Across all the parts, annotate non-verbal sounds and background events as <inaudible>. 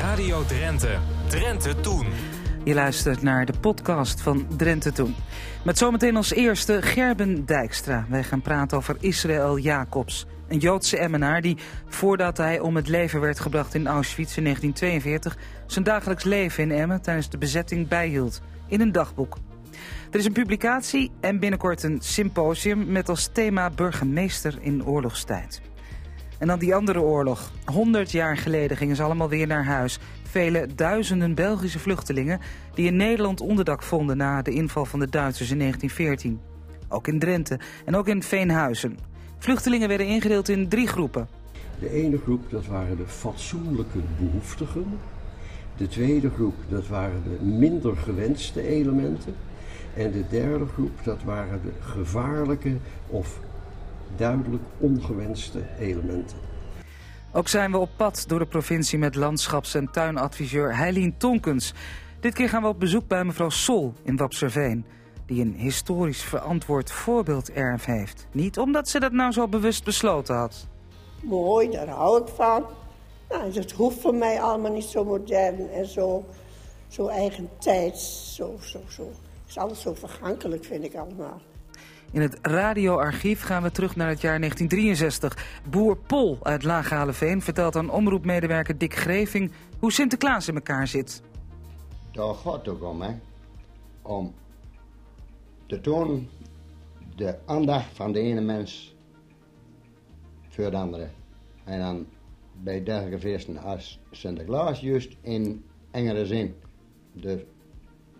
Radio Drenthe. Drenthe Toen. Je luistert naar de podcast van Drenthe Toen. Met zometeen als eerste Gerben Dijkstra. Wij gaan praten over Israël Jacobs. Een Joodse emmenaar die, voordat hij om het leven werd gebracht in Auschwitz in 1942... zijn dagelijks leven in Emmen tijdens de bezetting bijhield. In een dagboek. Er is een publicatie en binnenkort een symposium met als thema burgemeester in oorlogstijd. En dan die andere oorlog. 100 jaar geleden gingen ze allemaal weer naar huis. Vele duizenden Belgische vluchtelingen die in Nederland onderdak vonden na de inval van de Duitsers in 1914. Ook in Drenthe en ook in Veenhuizen. Vluchtelingen werden ingedeeld in drie groepen. De ene groep, dat waren de fatsoenlijke behoeftigen. De tweede groep, dat waren de minder gewenste elementen. En de derde groep, dat waren de gevaarlijke of duidelijk ongewenste elementen. Ook zijn we op pad door de provincie met landschaps- en tuinadviseur Heilien Tonkens. Dit keer gaan we op bezoek bij mevrouw Sol in Wapserveen... die een historisch verantwoord voorbeelderf heeft. Niet omdat ze dat nou zo bewust besloten had. Mooi, daar hou ik van. Nou, het hoeft voor mij allemaal niet zo modern en zo, zo eigen tijds. Zo, zo, zo. Het is alles zo vergankelijk, vind ik allemaal. In het radioarchief gaan we terug naar het jaar 1963. Boer Pol uit Laaghaleveen vertelt aan omroepmedewerker Dick Greving... hoe Sinterklaas in elkaar zit. Daar gaat het ook om, hè. Om te tonen de aandacht van de ene mens voor de andere. En dan bij dergelijke feesten als Sinterklaas juist in engere zin. De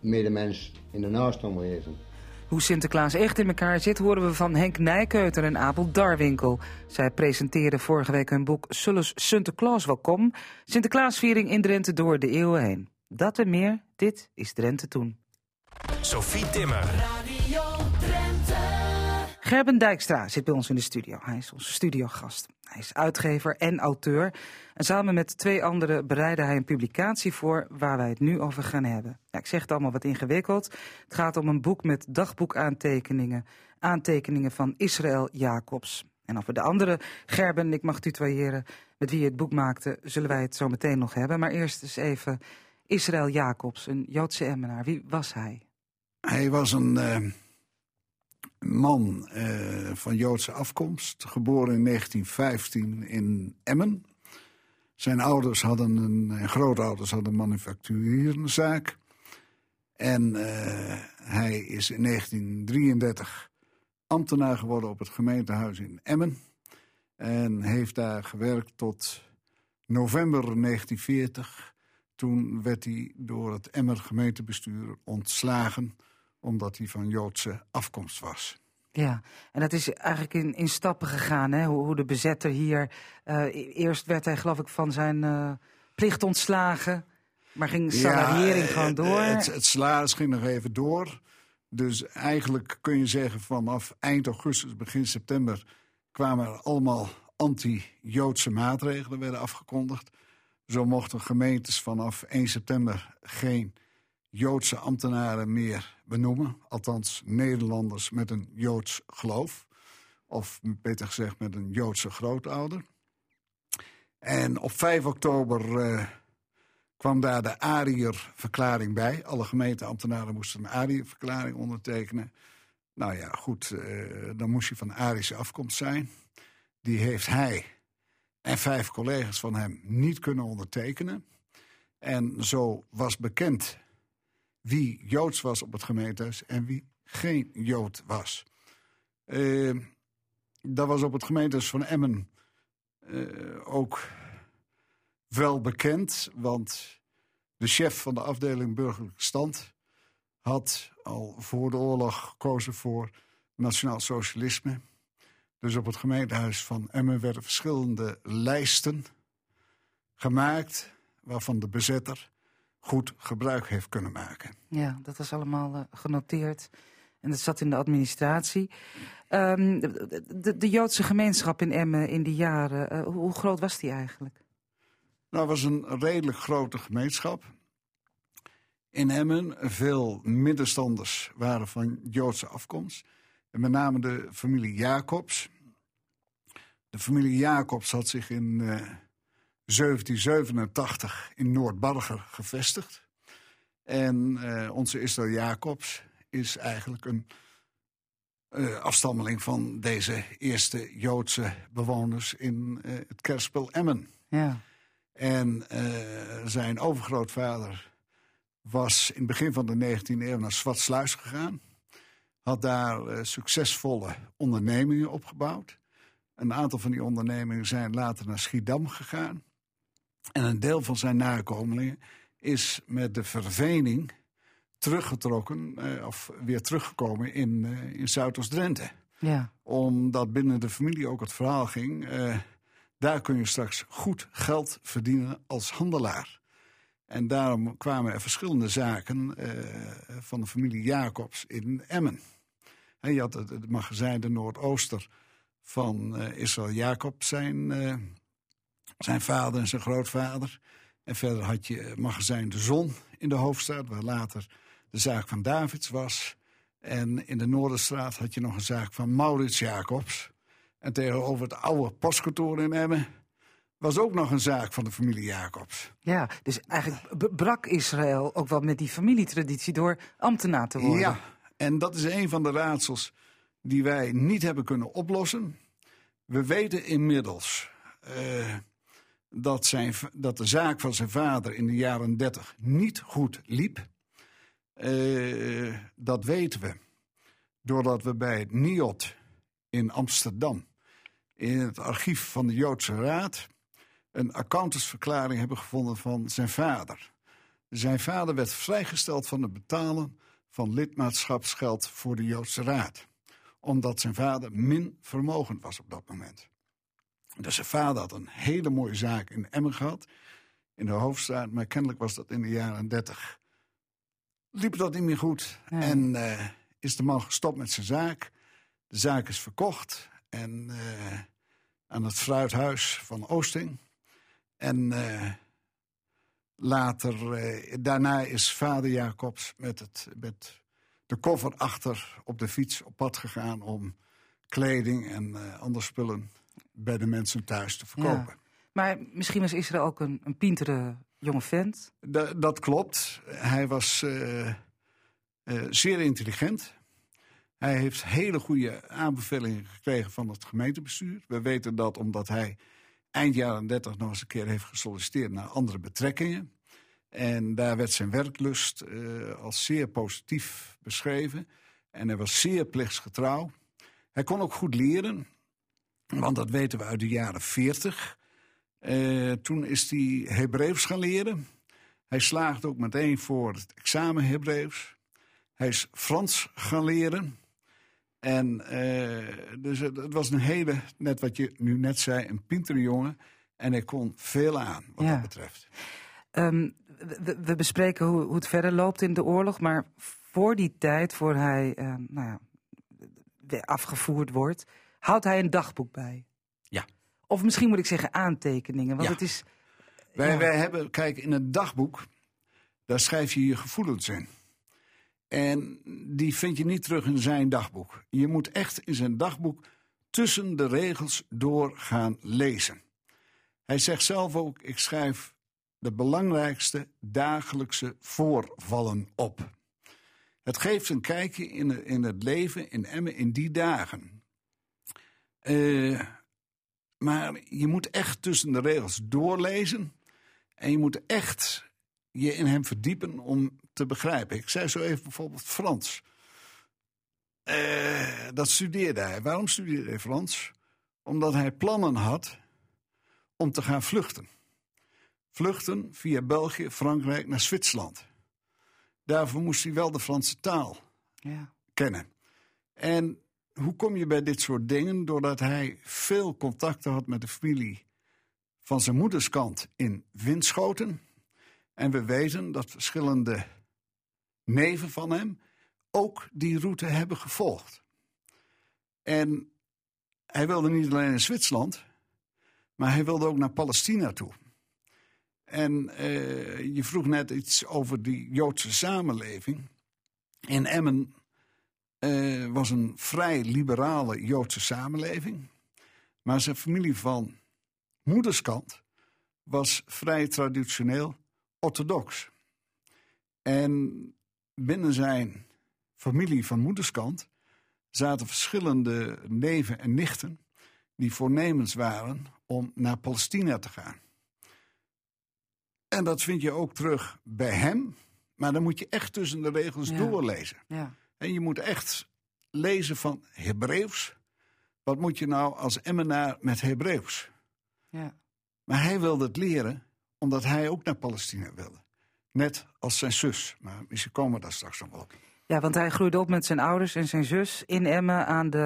medemens in de naastomgeving. Hoe Sinterklaas echt in elkaar zit horen we van Henk Nijkeuter en Abel Darwinkel. Zij presenteerden vorige week hun boek Sulles Sinterklaas welkom. Sinterklaasviering in Drenthe door de eeuwen heen. Dat en meer, dit is Drenthe Toen. Sophie Timmer. Gerben Dijkstra zit bij ons in de studio. Hij is onze studiogast. Hij is uitgever en auteur. En samen met twee anderen bereidde hij een publicatie voor waar wij het nu over gaan hebben. Ik zeg het allemaal wat ingewikkeld. Het gaat om een boek met dagboekaantekeningen. Aantekeningen van Israël Jacobs. En over de andere, Gerben, ik mag tutoyeren, met wie het boek maakte, zullen wij het zo meteen nog hebben. Maar eerst eens even Israël Jacobs, een Joodse emmenaar. Wie was hij? Hij was een uh, man uh, van Joodse afkomst, geboren in 1915 in Emmen. Zijn ouders hadden een, en grootouders hadden een manufacturierenzaak. En uh, hij is in 1933 ambtenaar geworden op het gemeentehuis in Emmen. En heeft daar gewerkt tot november 1940. Toen werd hij door het Emmer gemeentebestuur ontslagen omdat hij van Joodse afkomst was. Ja, en dat is eigenlijk in, in stappen gegaan, hè? Hoe, hoe de bezetter hier... Uh, eerst werd hij geloof ik van zijn uh, plicht ontslagen... maar ging salariering ja, gewoon door. Het, het salaris ging nog even door. Dus eigenlijk kun je zeggen vanaf eind augustus, begin september... kwamen er allemaal anti-Joodse maatregelen werden afgekondigd. Zo mochten gemeentes vanaf 1 september geen Joodse ambtenaren meer benoemen. Althans, Nederlanders met een Joods geloof. Of beter gezegd met een Joodse grootouder. En op 5 oktober uh, kwam daar de Ariër-verklaring bij. Alle gemeenteambtenaren moesten een Ariër-verklaring ondertekenen. Nou ja, goed, uh, dan moest je van Arische afkomst zijn. Die heeft hij en vijf collega's van hem niet kunnen ondertekenen. En zo was bekend wie Joods was op het gemeentehuis en wie geen Jood was. Uh, dat was op het gemeentehuis van Emmen uh, ook wel bekend, want de chef van de afdeling burgerlijke stand had al voor de oorlog gekozen voor nationaal socialisme. Dus op het gemeentehuis van Emmen werden verschillende lijsten gemaakt waarvan de bezetter goed gebruik heeft kunnen maken. Ja, dat was allemaal uh, genoteerd. En dat zat in de administratie. Um, de, de, Joodse gemeenschap in Emmen in die jaren, uh, hoe groot was die eigenlijk? Nou, het was een redelijk grote gemeenschap. In Emmen, veel middenstanders waren van Joodse afkomst. En met name de familie Jacobs. De familie Jacobs had zich in uh, 1787 in Noordbarger gevestigd. En eh, onze Israël Jacobs is eigenlijk een uh, afstammeling van deze eerste Joodse bewoners in uh, het kerspel Emmen. Ja. En zijn overgrootvader was in het begin van de 19e eeuw naar Zwartsluis gegaan. Had daar succesvolle ondernemingen opgebouwd. Een aantal van die ondernemingen zijn later naar Schiedam gegaan. En een deel van zijn nakomelingen is met de vervening teruggetrokken, eh, of weer teruggekomen in, uh, in Zuidoost-Drenthe. Ja. Omdat binnen de familie ook het verhaal ging, uh, daar kun je straks goed geld verdienen als handelaar. En daarom kwamen er verschillende zaken van de familie Jacobs in Emmen. En je had het, het magazijn de Noordooster van Israël Jacob, zijn, zijn vader en zijn grootvader. En verder had je magazijn De Zon in de hoofdstad, waar later de zaak van Davids was. En in de Noorderstraat had je nog een zaak van Maurits Jacobs. En tegenover het oude postkantoor in Emmen was ook nog een zaak van de familie Jacobs. Ja, dus eigenlijk brak Israël ook wel met die familietraditie door ambtenaar te worden. Ja, en dat is een van de raadsels die wij niet hebben kunnen oplossen. We weten inmiddels uh, dat, zijn, dat de zaak van zijn vader in de jaren 30 niet goed liep. Uh, dat weten we doordat we bij het NIOT in Amsterdam, in het archief van de Joodse Raad, een accountantsverklaring hebben gevonden van zijn vader. Zijn vader werd vrijgesteld van het betalen van lidmaatschapsgeld voor de Joodse Raad, omdat zijn vader min vermogend was op dat moment. Dus zijn vader had een hele mooie zaak in Emmen gehad, in de hoofdstraat, maar kennelijk was dat in de jaren 30. Liep dat niet meer goed en uh, is de man gestopt met zijn zaak. De zaak is verkocht en uh, aan het fruithuis van Oosting. En uh, later, daarna is vader Jacobs met, het, met de koffer achter op de fiets op pad gegaan om kleding en andere spullen bij de mensen thuis te verkopen. Maar misschien was Israël ook een, een pintere jonge vent. dat klopt. Hij was uh, uh, zeer intelligent. Hij heeft hele goede aanbevelingen gekregen van het gemeentebestuur. We weten dat omdat hij eind jaren 30 nog eens een keer heeft gesolliciteerd naar andere betrekkingen. En daar werd zijn werklust uh, als zeer positief beschreven. En hij was zeer plichtsgetrouw. Hij kon ook goed leren. Want dat weten we uit de jaren 40. Uh, toen is hij Hebreeuws gaan leren. Hij slaagde ook meteen voor het examen Hebreeuws. Hij is Frans gaan leren. En uh, dus het, was een hele, net wat je nu net zei, een pintere jongen. En hij kon veel aan wat ja. dat betreft. Um, we, we, bespreken hoe, hoe, het verder loopt in de oorlog. Maar voor die tijd, voor hij uh, nou ja, afgevoerd wordt houdt hij een dagboek bij? Ja. Of misschien moet ik zeggen aantekeningen, want het is... Wij, wij hebben, kijk, in het dagboek, daar schrijf je je gevoelens in. En die vind je niet terug in zijn dagboek. Je moet echt in zijn dagboek tussen de regels door gaan lezen. Hij zegt zelf ook: ik schrijf de belangrijkste dagelijkse voorvallen op. Het geeft een kijkje in, in het leven in Emmen in die dagen. Uh, maar je moet echt tussen de regels doorlezen. En je moet echt je in hem verdiepen om te begrijpen. Ik zei zo even bijvoorbeeld Frans. Uh, dat studeerde hij. Waarom studeerde hij Frans? Omdat hij plannen had om te gaan vluchten. Vluchten via België, Frankrijk naar Zwitserland. Daarvoor moest hij wel de Franse taal ja. kennen. En hoe kom je bij dit soort dingen? Doordat hij veel contacten had met de familie van zijn moederskant in Winschoten. En we weten dat verschillende neven van hem ook die route hebben gevolgd. En hij wilde niet alleen in Zwitserland, maar hij wilde ook naar Palestina toe. En uh, je vroeg net iets over die Joodse samenleving. In Emmen uh, was een vrij liberale Joodse samenleving. Maar zijn familie van moederskant was vrij traditioneel orthodox. En binnen zijn familie van moederskant zaten verschillende neven en nichten die voornemens waren om naar Palestina te gaan. En dat vind je ook terug bij hem, maar dan moet je echt tussen de regels Ja. doorlezen. Ja. En je moet echt lezen van Hebreeuws. Wat moet je nou als Emmenaar met Hebreeuws? Ja. Maar hij wilde het leren omdat hij ook naar Palestina wilde. Net als zijn zus. Maar misschien komen we daar straks nog wel op. ja, want hij groeide op met zijn ouders en zijn zus in Emmen aan de,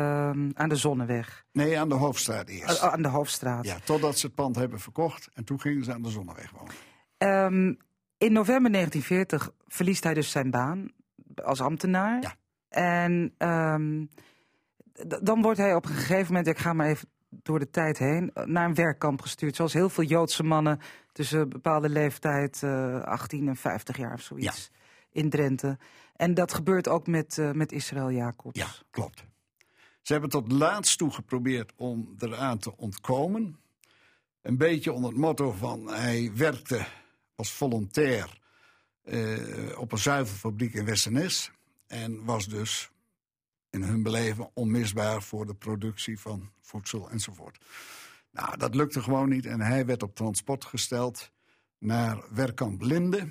aan de Zonneweg. Nee, aan de Hoofdstraat eerst. A- aan de Hoofdstraat. Ja, totdat ze het pand hebben verkocht. En toen gingen ze aan de Zonneweg wonen. Ehm, in november 1940 verliest hij dus zijn baan als ambtenaar. Ja. En ehm, dan wordt hij op een gegeven moment, ik ga maar even door de tijd heen, naar een werkkamp gestuurd. Zoals heel veel Joodse mannen tussen een bepaalde leeftijd, eh 18 en 50 jaar of zoiets, in Drenthe. En dat gebeurt ook met, eh, met Israël Jacobs. Ja, klopt. Ze hebben tot laatst toe geprobeerd om eraan te ontkomen. Een beetje onder het motto van hij werkte als volontair eh, op een zuivelfabriek in Westernes. En was dus in hun beleven onmisbaar voor de productie van voedsel enzovoort. Nou, dat lukte gewoon niet en hij werd op transport gesteld naar werkkamp Linde.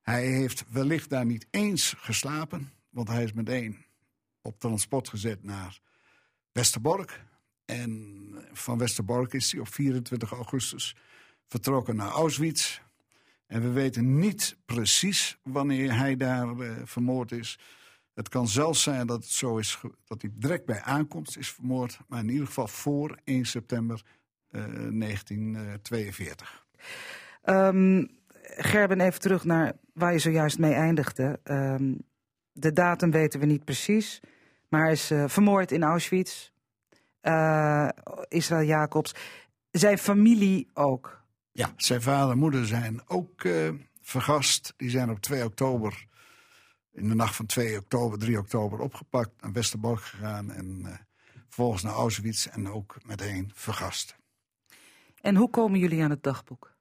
Hij heeft wellicht daar niet eens geslapen, want hij is meteen op transport gezet naar Westerbork. En van Westerbork is hij op 24 augustus vertrokken naar Auschwitz. En we weten niet precies wanneer hij daar eh, vermoord is. Het kan zelfs zijn dat het zo is dat hij direct bij aankomst is vermoord, maar in ieder geval voor 1 september eh, 1942. Ehm, Gerben, even terug naar waar je zojuist mee eindigde. Ehm, de datum weten we niet precies, maar hij is eh, vermoord in Auschwitz. Eh, Israël Jacobs. Zijn familie ook. Ja, zijn vader en moeder zijn ook eh, vergast. Die zijn op 2 oktober, in de nacht van 2 oktober, 3 oktober, opgepakt, naar Westerbork gegaan en eh, vervolgens naar Auschwitz en ook meteen vergast. En hoe komen jullie aan het dagboek?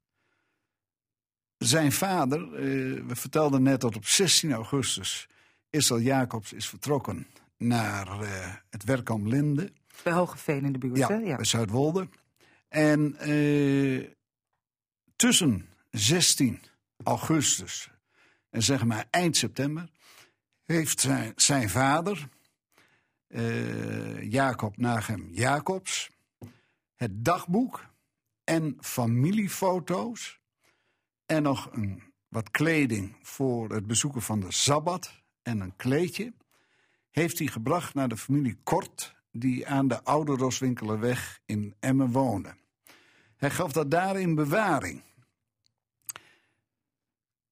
Zijn vader, eh, we vertelden net dat op 16 augustus Israël Jacobs is vertrokken naar het werkkamp Linde. Bij Hogeveen in de buurt, Ja, hè? Ja. bij Zuidwolde. En eh, tussen 16 augustus en zeg maar eind september heeft zijn, zijn vader, eh, Jacob Nagem Jacobs, het dagboek en familiefoto's en nog een, wat kleding voor het bezoeken van de Sabbat en een kleedje heeft hij gebracht naar de familie Kort, die aan de Oude Roswinkelerweg in Emmen woonde. Hij gaf dat daar in bewaring.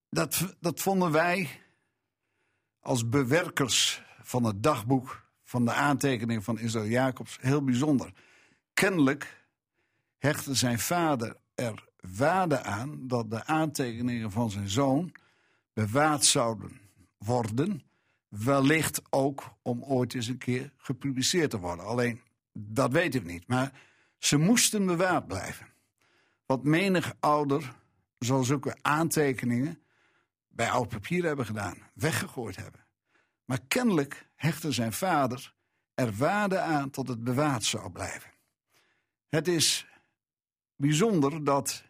Dat, dat vonden wij als bewerkers van het dagboek van de aantekeningen van Israël Jacobs heel bijzonder. Kennelijk hechtte zijn vader er waarde aan dat de aantekeningen van zijn zoon bewaard zouden worden wellicht ook om ooit eens een keer gepubliceerd te worden. Alleen, dat weten we niet. Maar ze moesten bewaard blijven. Want menig ouder zal zulke aantekeningen bij oud papier hebben gedaan, weggegooid hebben. Maar kennelijk hechtte zijn vader er waarde aan tot het bewaard zou blijven. Het is bijzonder dat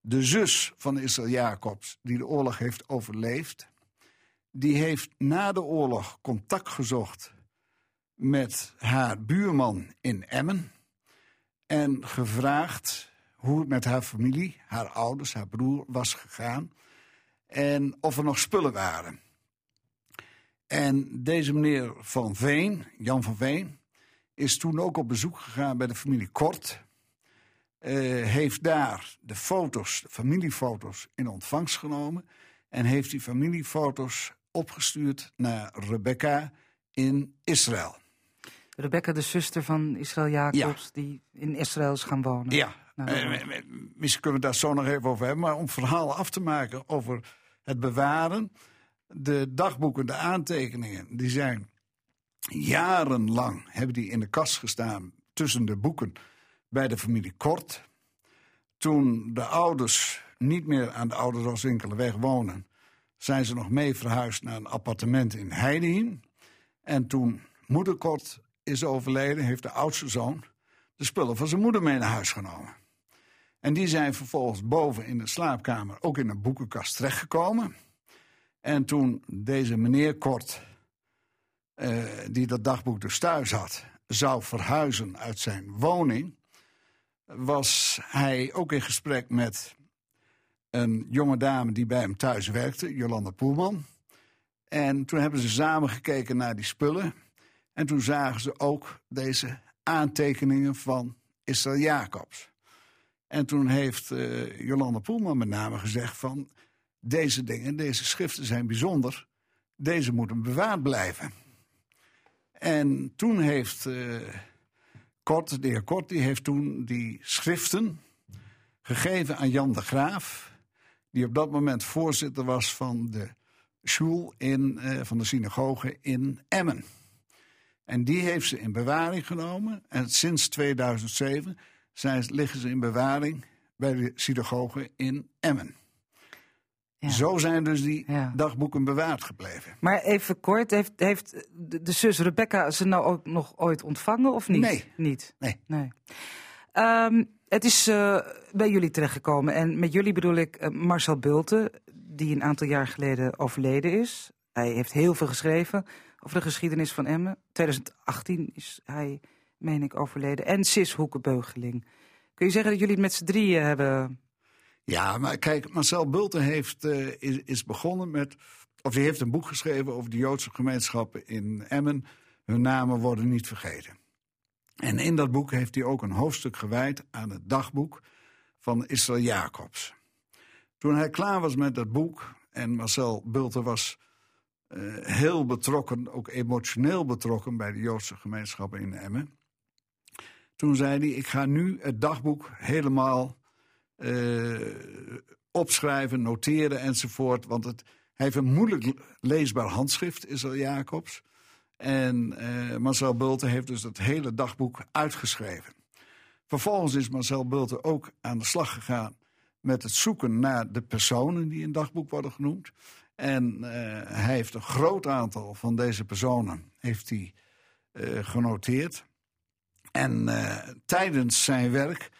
de zus van Israël Jacobs, die de oorlog heeft overleefd, die heeft na de oorlog contact gezocht met haar buurman in Emmen en gevraagd hoe het met haar familie, haar ouders, haar broer was gegaan en of er nog spullen waren. En deze meneer Van Veen, Jan van Veen, is toen ook op bezoek gegaan bij de familie Kort. eh, heeft daar de foto's, de familiefoto's, in ontvangst genomen. En heeft die familiefoto's opgestuurd naar Rebecca in Israël. Rebecca, de zuster van Israël Jacobs, die in Israël is gaan wonen. Ja, Nou, eh, misschien kunnen we het daar zo nog even over hebben. Maar om verhaal af te maken over het bewaren. De dagboeken, de aantekeningen, die zijn jarenlang hebben die in de kast gestaan tussen de boeken bij de familie Kort. toen de ouders niet meer aan de Oude Roswinkelenweg wonen, zijn ze nog mee verhuisd naar een appartement in Heidien. En toen moeder Kort is overleden, heeft de oudste zoon de spullen van zijn moeder mee naar huis genomen. En die zijn vervolgens boven in de slaapkamer ook in een boekenkast terechtgekomen. En toen deze meneer Kort, eh, die dat dagboek dus thuis had, zou verhuizen uit zijn woning, was hij ook in gesprek met een jonge dame die bij hem thuis werkte, Jolanda Poelman. En toen hebben ze samen gekeken naar die spullen. En toen zagen ze ook deze aantekeningen van Israël Jacobs. En toen heeft uh, Jolanda Poelman met name gezegd van... deze dingen, deze schriften zijn bijzonder. Deze moeten bewaard blijven. En toen heeft uh, Kort, de heer Kort, die heeft toen die schriften gegeven aan Jan de Graaf... die op dat moment voorzitter was van de school in, uh, van de synagoge in Emmen. En die heeft ze in bewaring genomen. En sinds 2007 zijn, liggen ze in bewaring bij de synagoge in Emmen. Ja. Zo zijn dus die dagboeken bewaard gebleven. Maar even kort, heeft, heeft de, zus Rebecca ze nou ook nog ooit ontvangen of niet? Nee. Niet? Nee. nee. Um, het is uh, bij jullie terechtgekomen. En met jullie bedoel ik uh, Marcel Bulten, die een aantal jaar geleden overleden is. Hij heeft heel veel geschreven over de geschiedenis van Emmen. 2018 is hij, meen ik, overleden. En Sis Hoekenbeugeling. Kun je zeggen dat jullie het met z'n drieën hebben... Ja, maar kijk, Marcel Bulten heeft, uh, is, begonnen met... of hij heeft een boek geschreven over de Joodse gemeenschappen in Emmen. Hun namen worden niet vergeten. En in dat boek heeft hij ook een hoofdstuk gewijd aan het dagboek van Israël Jacobs. Toen hij klaar was met dat boek, en Marcel Bulten was uh, heel betrokken, ook emotioneel betrokken bij de Joodse gemeenschappen in Emmen. Toen zei hij: Ik ga nu het dagboek helemaal uh, opschrijven, noteren enzovoort. Want het, hij heeft een moeilijk leesbaar handschrift, Israël Jacobs. En uh, Marcel Bulten heeft dus het hele dagboek uitgeschreven. Vervolgens is Marcel Bulten ook aan de slag gegaan met het zoeken naar de personen die in dagboek worden genoemd. En uh, hij heeft een groot aantal van deze personen heeft hij, genoteerd. En uh, tijdens zijn werk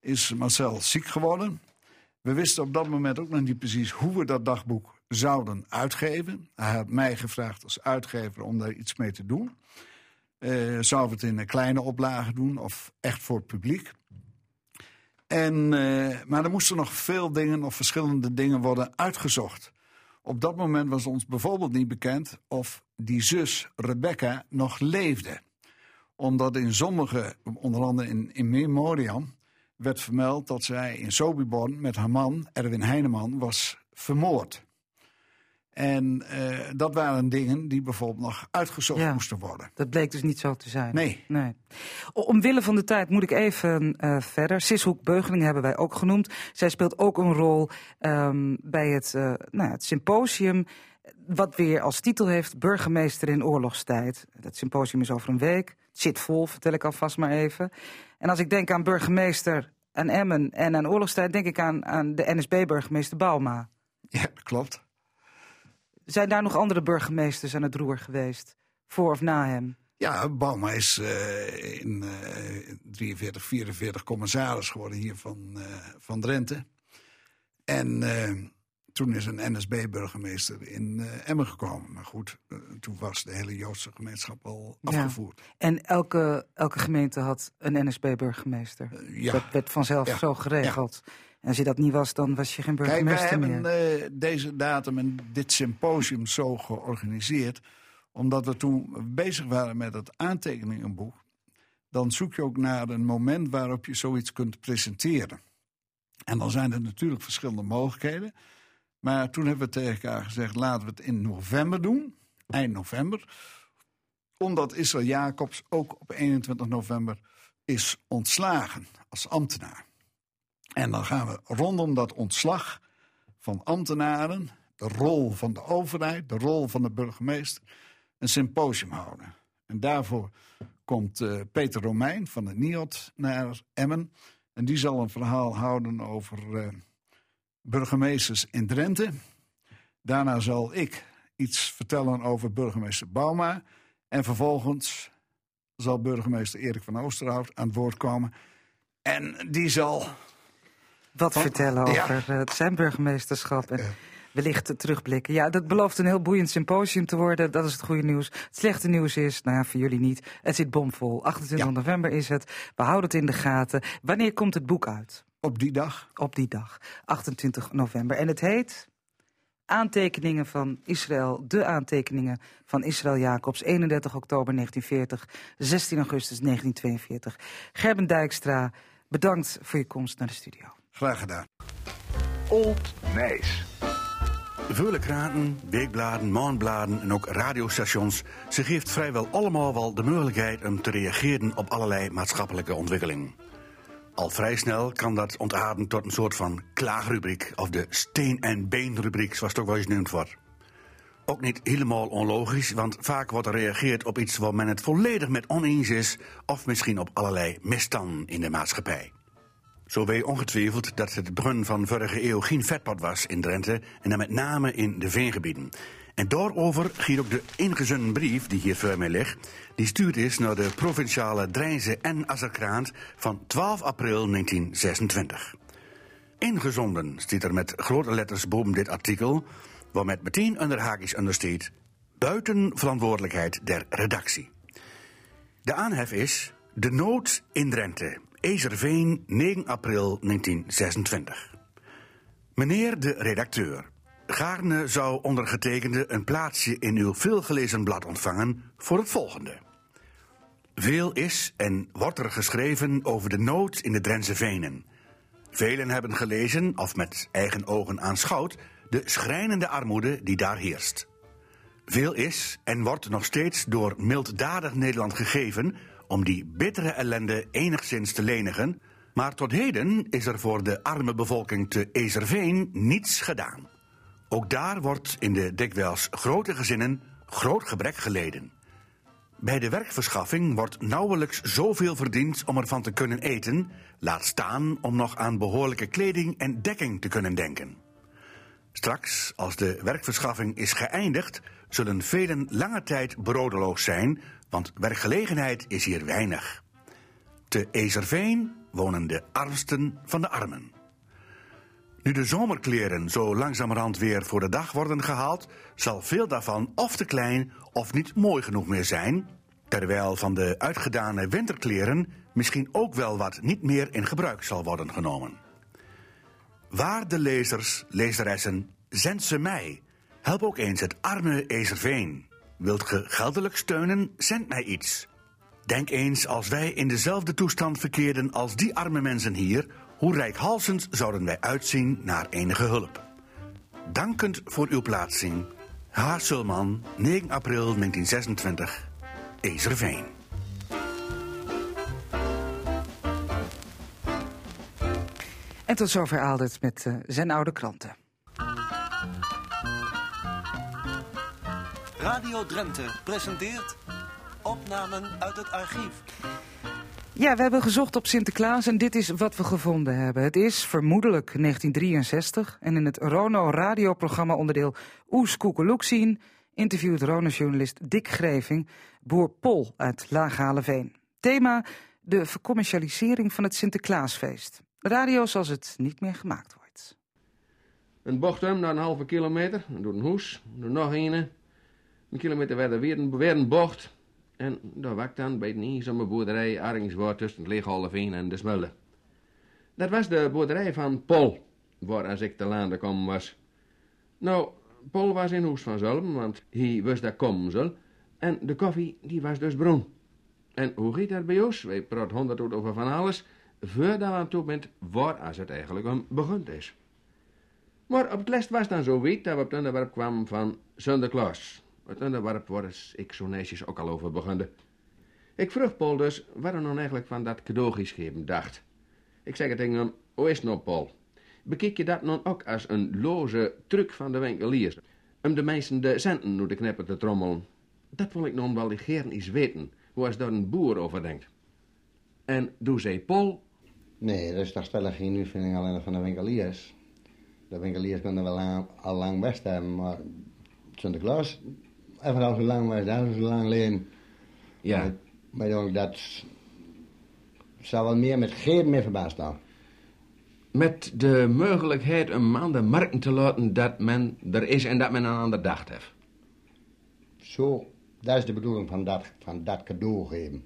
is Marcel ziek geworden. We wisten op dat moment ook nog niet precies hoe we dat dagboek zouden uitgeven. Hij had mij gevraagd als uitgever om daar iets mee te doen. zouden we het in een kleine oplage doen of echt voor het publiek? En, maar er moesten nog veel dingen of verschillende dingen worden uitgezocht. Op dat moment was ons bijvoorbeeld niet bekend of die zus Rebecca nog leefde. Omdat in sommige, onder andere in, in Memoriam, werd vermeld dat zij in Sobibor met haar man, Erwin Heineman, was vermoord. En uh, dat waren dingen die bijvoorbeeld nog uitgezocht ja, moesten worden. Dat bleek dus niet zo te zijn. Nee. nee. Omwille van de tijd moet ik even uh, verder. Sishoek Beugeling hebben wij ook genoemd. Zij speelt ook een rol um, bij het, uh, nou, het symposium. Wat weer als titel heeft Burgemeester in oorlogstijd. Dat symposium is over een week. Het zit vol, vertel ik alvast maar even. En als ik denk aan burgemeester, aan Emmen en aan oorlogstijd... denk ik aan, aan de NSB-burgemeester Bauma. Ja, dat zijn daar nog andere burgemeesters aan het roer geweest? Voor of na hem? Ja, Bauma is uh, in uh, 43, 44 commissaris geworden hier van, uh, van Drenthe. En eh, toen is een NSB-burgemeester in Emmen gekomen. Maar goed, toen was de hele Joodse gemeenschap al afgevoerd. Ja. En elke, elke gemeente had een NSB-burgemeester? ja. Dat werd vanzelf ja. zo geregeld? En als je dat niet was, dan was je geen burgemeester Kijk, wij meer. hebben uh, deze datum en dit symposium zo georganiseerd... omdat we toen bezig waren met het aantekeningenboek. Dan zoek je ook naar een moment waarop je zoiets kunt presenteren. En dan zijn er natuurlijk verschillende mogelijkheden. Maar toen hebben we tegen elkaar gezegd... laten we het in november doen, eind november. Omdat Israël Jacobs ook op 21 november is ontslagen als ambtenaar. En dan gaan we rondom dat ontslag van ambtenaren, de rol van de overheid, de rol van de burgemeester, een symposium houden. En daarvoor komt uh, Peter Romein van de NIOD naar Emmen. En die zal een verhaal houden over eh, burgemeesters in Drenthe. Daarna zal ik iets vertellen over burgemeester Bauma. En vervolgens zal burgemeester Erik van Oosterhout aan het woord komen. En die zal... Wat vertellen over ja. zijn burgemeesterschap. En wellicht terugblikken. Ja, dat belooft een heel boeiend symposium te worden. Dat is het goede nieuws. Het slechte nieuws is, nou ja, voor jullie niet. Het zit bomvol. 28 november is het. We houden het in de gaten. Wanneer komt het boek uit? Op die dag. Op die dag. 28 november. En het heet... Aantekeningen van Israël, de aantekeningen van Israël Jacobs, 31 oktober 1940, 16 augustus 1942. Gerben Dijkstra, bedankt voor je komst naar de studio. Graag gedaan. Old Nijs. Vele kranten, weekbladen, maandbladen en ook radiostations. Ze geeft vrijwel allemaal wel de mogelijkheid om te reageren op allerlei maatschappelijke ontwikkelingen. Al vrij snel kan dat ontaarden tot een soort van klaagrubriek of de steen- en beenrubriek, zoals het ook wel eens genoemd wordt. Ook niet helemaal onlogisch, want vaak wordt er gereageerd op iets waar men het volledig met oneens is, of misschien op allerlei misstanden in de maatschappij. Zo weet ongetwijfeld dat het begin van vorige eeuw geen vetpad was in Drenthe en dan met name in de veengebieden. En daarover giet ook de ingezonden brief die hier voor mij ligt, die stuurd is naar de provinciale Drijnse en Azerkraant van 12 april 1926. Ingezonden staat er met grote letters boven dit artikel, waar met meteen onder haakjes ondersteed, buiten verantwoordelijkheid der redactie. De aanhef is de nood in Drenthe, Ezerveen, 9 april 1926. Meneer de redacteur, Gaarne zou ondergetekende een plaatsje in uw veelgelezen blad ontvangen voor het volgende. Veel is en wordt er geschreven over de nood in de Drentse venen. Velen hebben gelezen, of met eigen ogen aanschouwd, de schrijnende armoede die daar heerst. Veel is en wordt nog steeds door milddadig Nederland gegeven om die bittere ellende enigszins te lenigen, maar tot heden is er voor de arme bevolking te Ezerveen niets gedaan. Ook daar wordt in de dikwijls grote gezinnen groot gebrek geleden. Bij de werkverschaffing wordt nauwelijks zoveel verdiend om ervan te kunnen eten, laat staan om nog aan behoorlijke kleding en dekking te kunnen denken. Straks, als de werkverschaffing is geëindigd, zullen velen lange tijd brodeloos zijn, want werkgelegenheid is hier weinig. Te Ezerveen wonen de armsten van de armen. Nu de zomerkleren zo langzamerhand weer voor de dag worden gehaald, zal veel daarvan of te klein of niet mooi genoeg meer zijn, terwijl van de uitgedane winterkleren misschien ook wel wat niet meer in gebruik zal worden genomen. Waarde lezers, lezeressen, zend ze mij. Help ook eens het arme Ezerveen. Wilt ge geldelijk steunen, zend mij iets. Denk eens als wij in dezelfde toestand verkeerden als die arme mensen hier, hoe rijkhalsend zouden wij uitzien naar enige hulp. Dankend voor uw plaatsing, H. Sulman, 9 april 1926, Ezerveen. En tot zover Aldert met uh, zijn oude kranten. Radio Drenthe presenteert opnamen uit het archief. Ja, we hebben gezocht op Sinterklaas en dit is wat we gevonden hebben. Het is vermoedelijk 1963 en in het Rono radioprogramma onderdeel Oes Koekeloeksien interviewt Rono-journalist Dick Greving boer Pol uit Laaghaleveen. Thema de vercommercialisering van het Sinterklaasfeest. Radio zoals het niet meer gemaakt wordt. Een bocht om naar een halve kilometer, door een hoes, door nog een. Een kilometer verder weer weer een bocht. En daar wacht dan bij de eenzame boerderij Arringswoord tussen het en de Smullen. Dat was de boerderij van Pol, waar als ik te laan komen was. Nou, Pol was in hoes van Zulm, want hij dat komen zal. En de koffie, die was dus broen. En hoe gaat dat bij ons? Wij praten honderd over van alles, voordat we aan toe bent waar als het eigenlijk om begund is. Maar op het les was dan zo wit dat we op het onderwerp kwamen van Sinterklaas. Het onderwerp waar ik zo netjes ook al over begonnen. Ik vroeg Paul dus wat hij nou eigenlijk van dat cadeautjes geven dacht. Ik zeg het tegen hem, hoe is het nou Paul? Bekijk je dat nou ook als een loze truc van de winkeliers? Om de mensen de centen door de te trommelen. Dat wil ik nog wel gern eens weten, hoe als daar een boer over denkt. En toen zei Paul... Nee, dat is toch stellig geen alleen van de winkeliers. De winkeliers kunnen wel al lang best hebben, maar Sinterklaas, even al zo lang was, dat is zo lang leven. Ja. Maar jongen, dat zou wel meer met geven meer verbaasd staan. Met de mogelijkheid om aan de markten te laten dat men er is en dat men een ander dacht heeft. Zo, dat is de bedoeling van dat, van dat cadeau geven.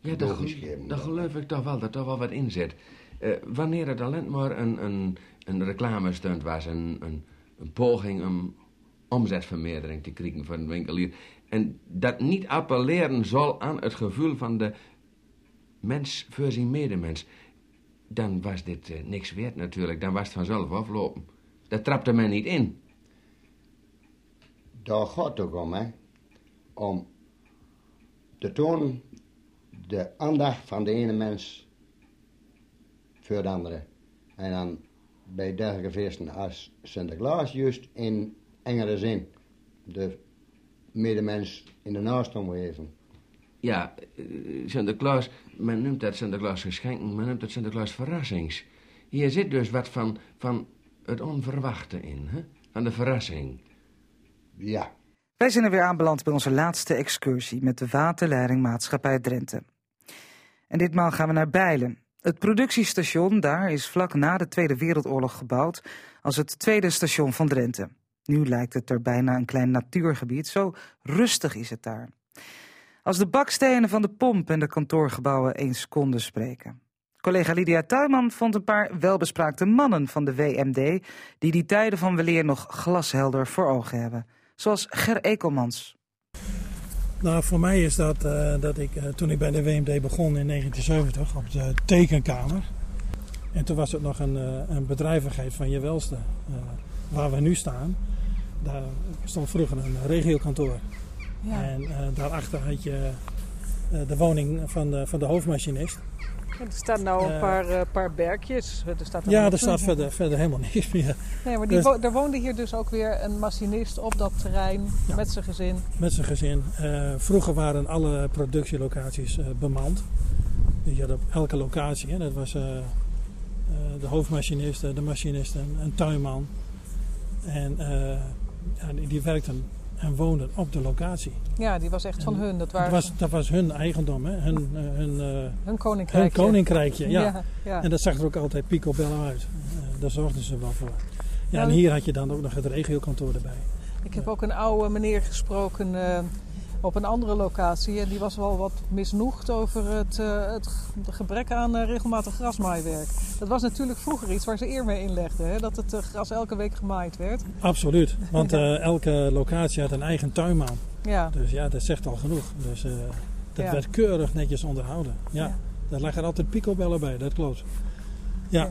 Ja, dat, geven. dat geloof ik toch wel, dat er wel wat in zit. Eh, wanneer het alleen maar een, een, een reclamestunt was, een, een, een poging om omzetvermeerdering te krijgen van de winkelier. En dat niet appelleren zal aan het gevoel van de mens voor zijn medemens. Dan was dit eh, niks waard natuurlijk, dan was het vanzelf aflopen. Daar trapte men niet in. Daar gaat het om, hè. Om te tonen de aandacht van de ene mens voor de andere. En dan bij dergelijke feesten als Sinterklaas juist in engere zin. De medemens in de naaste omgeving. Ja, eh, Sinterklaas, men noemt dat Sinterklaas geschenken, men noemt dat Sinterklaas verrassings. Hier zit dus wat van, van het onverwachte in, hè? van de verrassing. Ja. Wij zijn er weer aanbeland bij onze laatste excursie met de waterleiding Maatschappij Drenthe. En ditmaal gaan we naar Bijlen. Het productiestation daar is vlak na de Tweede Wereldoorlog gebouwd als het tweede station van Drenthe. Nu lijkt het er bijna een klein natuurgebied, zo rustig is het daar. Als de bakstenen van de pomp en de kantoorgebouwen eens konden spreken. Collega Lydia Tuinman vond een paar welbespraakte mannen van de WMD... die die tijden van weleer nog glashelder voor ogen hebben. Zoals Ger Ekelmans. Nou, voor mij is dat eh, dat ik eh, toen ik bij de WMD begon in 1970 op de tekenkamer. En toen was het nog een, eh, een bedrijvigheid van je welste. Waar we nu staan, daar stond vroeger een regiokantoor. Ja. En eh, daarachter had je eh, de woning van de, van de hoofdmachinist. Er staan nou een Eh, paar, eh, paar berkjes. Er staat Ja, er staat verder, verder helemaal <laughs> niks meer. Nee, maar die Dus- wo- er woonde hier dus ook weer een machinist op dat terrein met zijn gezin. Met zijn gezin. Vroeger waren alle productielocaties bemand. Dus je had op elke locatie, hè, dat was de hoofdmachinist, de machinist en een tuinman. En eh, ja, die, die werkten en woonden op de locatie. Ja, die was echt van hun. Dat, waren was, dat was hun eigendom, hè? hun, eh, hun, eh, hun koninkrijkje. hun koninkrijkje. Ja. <laughs> Ja, ja. En dat zag er ook altijd picobello uit. Daar zorgden ze wel voor. Ja, en Nou, hier had je dan ook nog het regiokantoor erbij. Ik heb ook een oude meneer gesproken op een andere locatie. En die was wel wat misnoegd over het, eh, het ge- gebrek aan eh, regelmatig grasmaaiwerk. Dat was natuurlijk vroeger iets waar ze eer mee inlegden. Hè? Dat het eh, gras elke week gemaaid werd. Absoluut, want <laughs> elke locatie had een eigen tuinman. Ja. Dus ja, dat zegt al genoeg. Dus dat Ja. werd keurig netjes onderhouden. Ja, Ja. daar lagen altijd picobellen bij, dat klopt. Ja,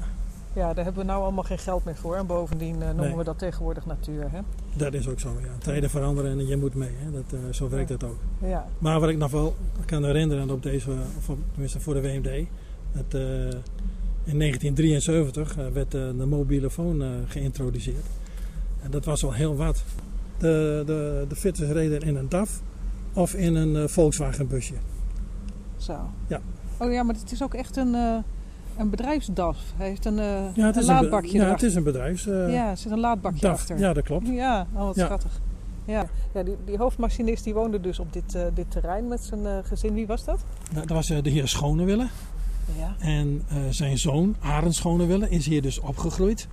Ja, daar hebben we nou allemaal geen geld meer voor. En bovendien eh, noemen Nee. we dat tegenwoordig natuur. Hè? dat is ook zo. Ja. Tijden veranderen en je moet mee. Hè. Dat, eh, zo werkt dat ook. Ja. Maar wat ik nog wel kan herinneren op deze, of op- tenminste voor de WMD, dat eh, in 1973 eh, werd de mobiele phone geïntroduceerd. En dat was wel heel wat. De, de, de fitters reden in een DAF of in een Volkswagen busje. Zo. Ja. Oh ja, maar het is ook echt een, een bedrijfsdaf. Hij heeft een, eh Ja, het een is een, be- laadbakje ja, het is een bedrijfs. eh, ja, er zit een laadbakje DAF. achter. Ja, dat klopt. Ja, oh, wat Ja. schattig. Ja, ja die, die hoofdmachinist die woonde dus op dit, eh, dit terrein met zijn gezin. Wie was dat? Nou, dat was de heer Schonewille. Ja. En zijn zoon, Arend Schonewille, is hier dus opgegroeid.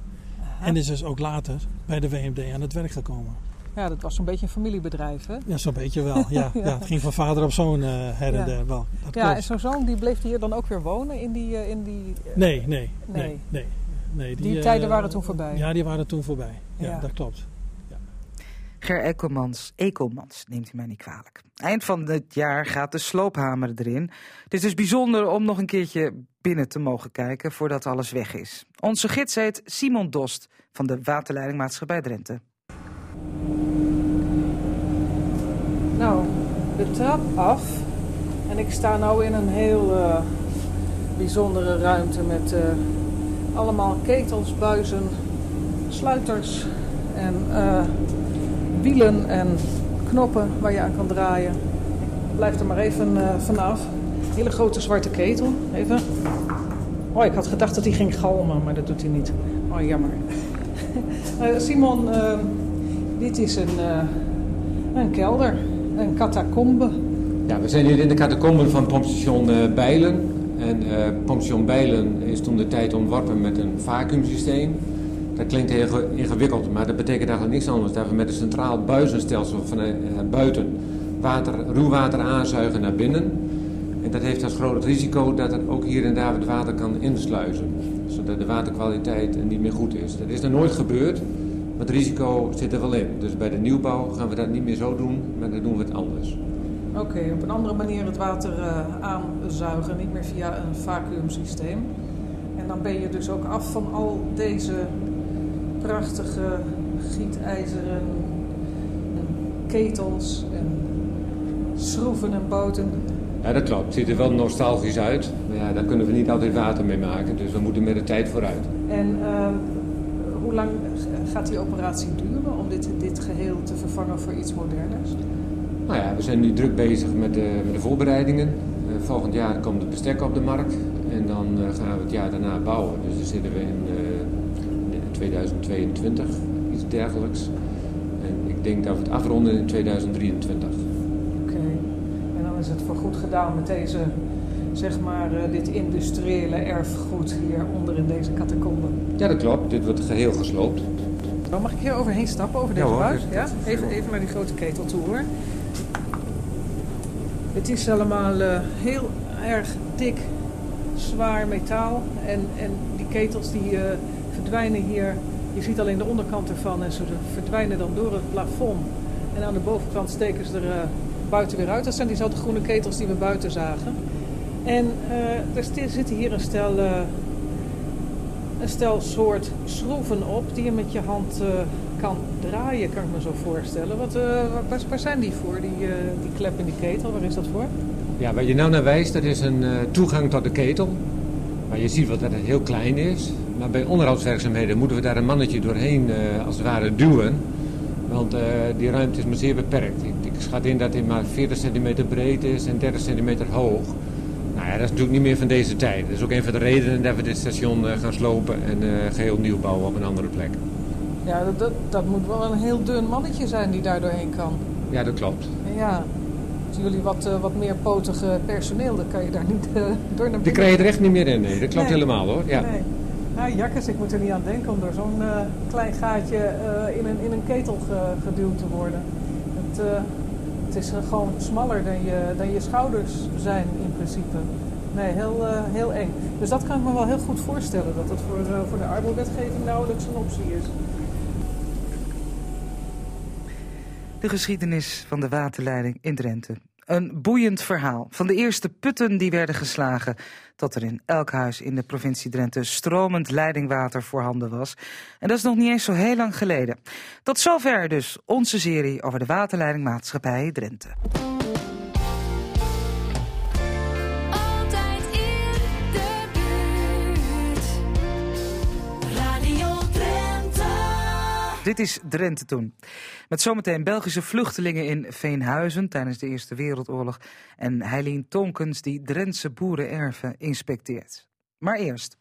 En is dus ook later bij de WMD aan het werk gekomen. Ja, dat was zo'n beetje een familiebedrijf, hè? Ja, zo'n beetje wel. Ja, <laughs> ja. het ging van vader op zoon eh, her en Ja. der wel. Dat ja, klopt. en zo'n zoon die bleef hier dan ook weer wonen in die... eh, in die eh, Nee, nee, Nee. nee. nee, nee. Die eh, tijden waren toen voorbij. Ja, die waren toen voorbij. Ja, Ja. dat klopt. Ger Ekelmans, Ekelmans, neemt u mij niet kwalijk. Eind van het jaar gaat de sloophamer erin. Het is dus bijzonder om nog een keertje binnen te mogen kijken voordat alles weg is. Onze gids heet Simon Dost van de Waterleidingmaatschappij Drenthe. Nou, de trap af. En ik sta nu in een heel eh, bijzondere ruimte met eh, allemaal ketels, buizen, sluiters en eh, wielen en knoppen waar je aan kan draaien. Blijf er maar even vanaf. Hele grote zwarte ketel. Even Oh, ik had gedacht dat hij ging galmen, maar dat doet hij niet. Oh, jammer. <laughs> Simon, dit is een, een kelder, een catacombe. Ja, we zijn hier in de catacomben van pompstation Bijlen. En pompstation Bijlen is toen de tijd ontworpen met een vacuümsysteem. Dat klinkt heel ingewikkeld, maar dat betekent eigenlijk niks anders. Dat we met een centraal buizenstelsel van buiten water, ruwwater aanzuigen naar binnen. En dat heeft als groot risico dat er ook hier en daar het water kan insluizen. Zodat de waterkwaliteit niet meer goed is. Dat is er nooit gebeurd, maar het risico zit er wel in. Dus bij de nieuwbouw gaan we dat niet meer zo doen, maar dan doen we het anders. Oké, op een andere manier het water uh, aanzuigen, niet meer via een vacuümsysteem. En dan ben je dus ook af van al deze prachtige gietijzeren ketels en schroeven en boten. Ja, dat klopt. Het ziet er wel nostalgisch uit. Maar ja, daar kunnen we niet altijd water mee maken. Dus we moeten met de tijd vooruit. En uh, hoe lang gaat die operatie duren om dit, dit geheel te vervangen voor iets moderners? Nou ja, we zijn nu druk bezig met de, met de voorbereidingen. Uh, volgend jaar komt het bestek op de markt. En dan uh, gaan we het jaar daarna bouwen. Dus dan zitten we in 2022, iets dergelijks. En ik denk dat we het afronden in 2023 is het voor goed gedaan met deze, zeg maar, uh, dit industriële erfgoed hieronder in deze catacombe. Ja, dat klopt. Dit wordt geheel gesloopt. Dan mag ik hier overheen stappen, over deze ja, buis? Ja? Even, even naar die grote ketel toe hoor. Het is allemaal uh, heel erg dik, zwaar metaal. En, en die ketels die uh, verdwijnen hier. Je ziet alleen de onderkant ervan en ze verdwijnen dan door het plafond. En aan de bovenkant steken ze er buiten weer uit. Dat zijn diezelfde groene ketels die we buiten zagen. En uh, er zitten hier een stel, uh, een stel soort schroeven op die je met je hand uh, kan draaien, kan ik me zo voorstellen. Wat, waar, waar, zijn die voor, die, die klep in die ketel? Waar is dat voor? Ja, waar je nou naar wijst, dat is een toegang tot de ketel. Maar je ziet wel dat het heel klein is. Maar bij onderhoudswerkzaamheden moeten we daar een mannetje doorheen als het ware duwen. Want die ruimte is maar zeer beperkt. Ik schat in dat hij maar 40 centimeter breed is en 30 centimeter hoog. Dat is natuurlijk niet meer van deze tijd. Dat is ook een van de redenen dat we dit station uh, gaan slopen en uh, geheel nieuw bouwen op een andere plek. Ja, dat, dat, dat, moet wel een heel dun mannetje zijn die daar doorheen kan. Ja, dat klopt. Ja, als jullie wat, uh, wat meer potige personeel, dan kan je daar niet door naar binnen. Die krijg je er echt niet meer in, nee. Dat klopt helemaal hoor. Ja. Nee. Nou, jakkes, ik moet er niet aan denken om door zo'n klein gaatje in, een, in een ketel geduwd te worden. Het, het is gewoon smaller dan je, dan je schouders zijn in principe. Nee, heel, uh, heel eng. Dus dat kan ik me wel heel goed voorstellen, dat het voor, uh, voor de arbeidswetgeving nauwelijks een optie is. De geschiedenis van de waterleiding in Drenthe. Een boeiend verhaal van de eerste putten die werden geslagen... tot er in elk huis in de provincie Drenthe stromend leidingwater voorhanden was. En dat is nog niet eens zo heel lang geleden. Tot zover dus onze serie over de waterleidingmaatschappij Drenthe. Dit is Drenthe toen. Met zometeen Belgische vluchtelingen in Veenhuizen tijdens de Eerste Wereldoorlog. En Heilien Tonkens die Drentse boerenerven inspecteert. Maar eerst.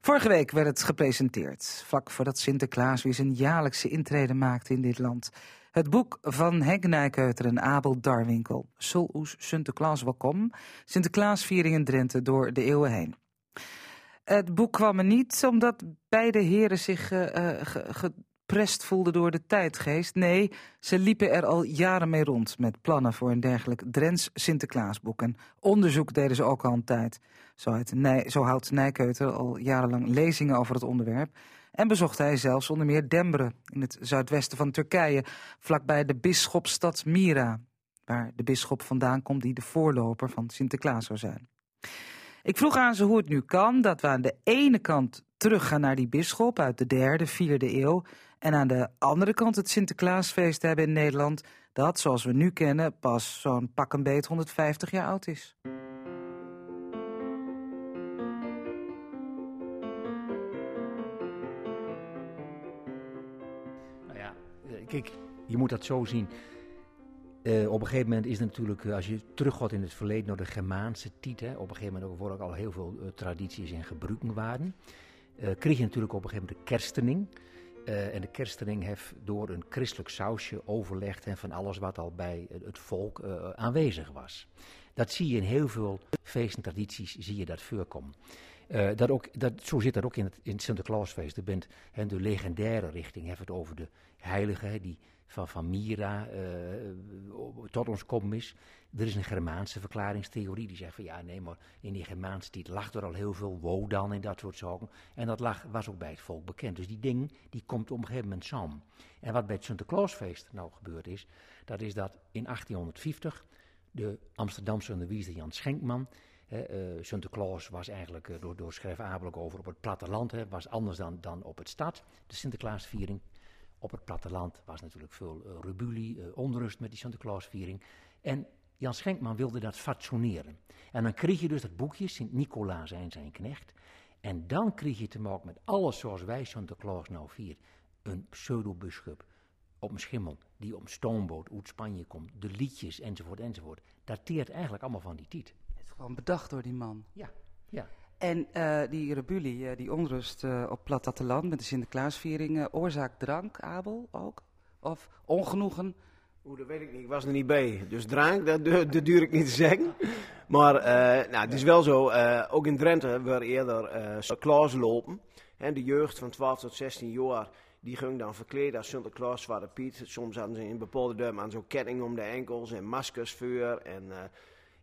Vorige week werd het gepresenteerd, vlak voordat Sinterklaas weer zijn jaarlijkse intrede maakte in dit land. Het boek van Henk Nijkeuter en Abel Darwinkel, Sol oes Sinterklaas welkom, Sinterklaasviering in Drenthe door de eeuwen heen. Het boek kwam er niet omdat beide heren zich uh, geprest voelde door de tijdgeest. Nee, ze liepen er al jaren mee rond met plannen voor een dergelijk Drents Sinterklaasboek. En onderzoek deden ze ook al een tijd. Zo, zo houdt Nijkeuter al jarenlang lezingen over het onderwerp. En bezocht hij zelfs onder meer Dembre in het zuidwesten van Turkije, vlakbij de bisschopstad Mira, waar de bisschop vandaan komt die de voorloper van Sinterklaas zou zijn. Ik vroeg aan ze hoe het nu kan dat we aan de ene kant teruggaan naar die bisschop uit de derde, vierde eeuw en aan de andere kant het Sinterklaasfeest hebben in Nederland, dat, zoals we nu kennen, pas zo'n pak een beet 150 jaar oud is. Nou ja, eh, kijk, je moet dat zo zien. Uh, op een gegeven moment is natuurlijk, als je teruggaat in het verleden naar de Germaanse tijd, hè, op een gegeven moment worden ook al heel veel tradities en gebruiken waren, kreeg je natuurlijk op een gegeven moment de kerstening. En de kerstening heeft door een christelijk sausje overlegd en van alles wat al bij het volk aanwezig was. Dat zie je in heel veel feesten, tradities, zie je dat voorkomen. Uh, dat ook, dat, zo zit dat ook in het, in het Sinterklaasfeest. Er bent he, de legendaire richting, heeft het over de heilige die van, van Mira uh, tot ons komen is. Er is een Germaanse verklaringstheorie die zegt van ja, nee, maar in die Germaanse tijd lag er al heel veel wodan en dat soort zaken. En dat lag, was ook bij het volk bekend. Dus die ding, die komt op een gegeven moment samen. En wat bij het Sinterklaasfeest nou gebeurd is, dat is dat in 1850 de Amsterdamse onderwijzer Jan Schenkman uh, Sinterklaas was eigenlijk door, door schreef Abel over op het platteland, was anders dan, dan op het stad, de Sinterklaasviering. Op het platteland was natuurlijk veel uh, rebulie, onrust met die Sinterklaasviering. En Jan Schenkman wilde dat fatsoeneren. En dan kreeg je dus dat boekje, Sint-Nicolaas en zijn knecht. En dan kreeg je te maken met alles zoals wij Sinterklaas nou vieren. Een pseudobuschub op een schimmel die op een stoomboot uit Spanje komt. De liedjes enzovoort enzovoort. Dateert eigenlijk allemaal van die tijd. Gewoon bedacht door die man. Ja, ja. En uh, die rebulie, uh, die onrust uh, op platteland met de Sinterklaasviering, oorzaak drank, Abel ook? Of ongenoegen? Oeh, dat weet ik niet. Ik was er niet bij. Dus drank, dat, dat duur ik niet te zeggen. Maar nou, het is wel zo, ook in Drenthe waar eerder Sinterklaas lopen. En de jeugd van 12 tot 16 jaar, die ging dan verkleed als Sinterklaas, Zwarte Piet. Soms hadden ze in bepaalde duim aan zo'n ketting om de enkels en maskers voor. En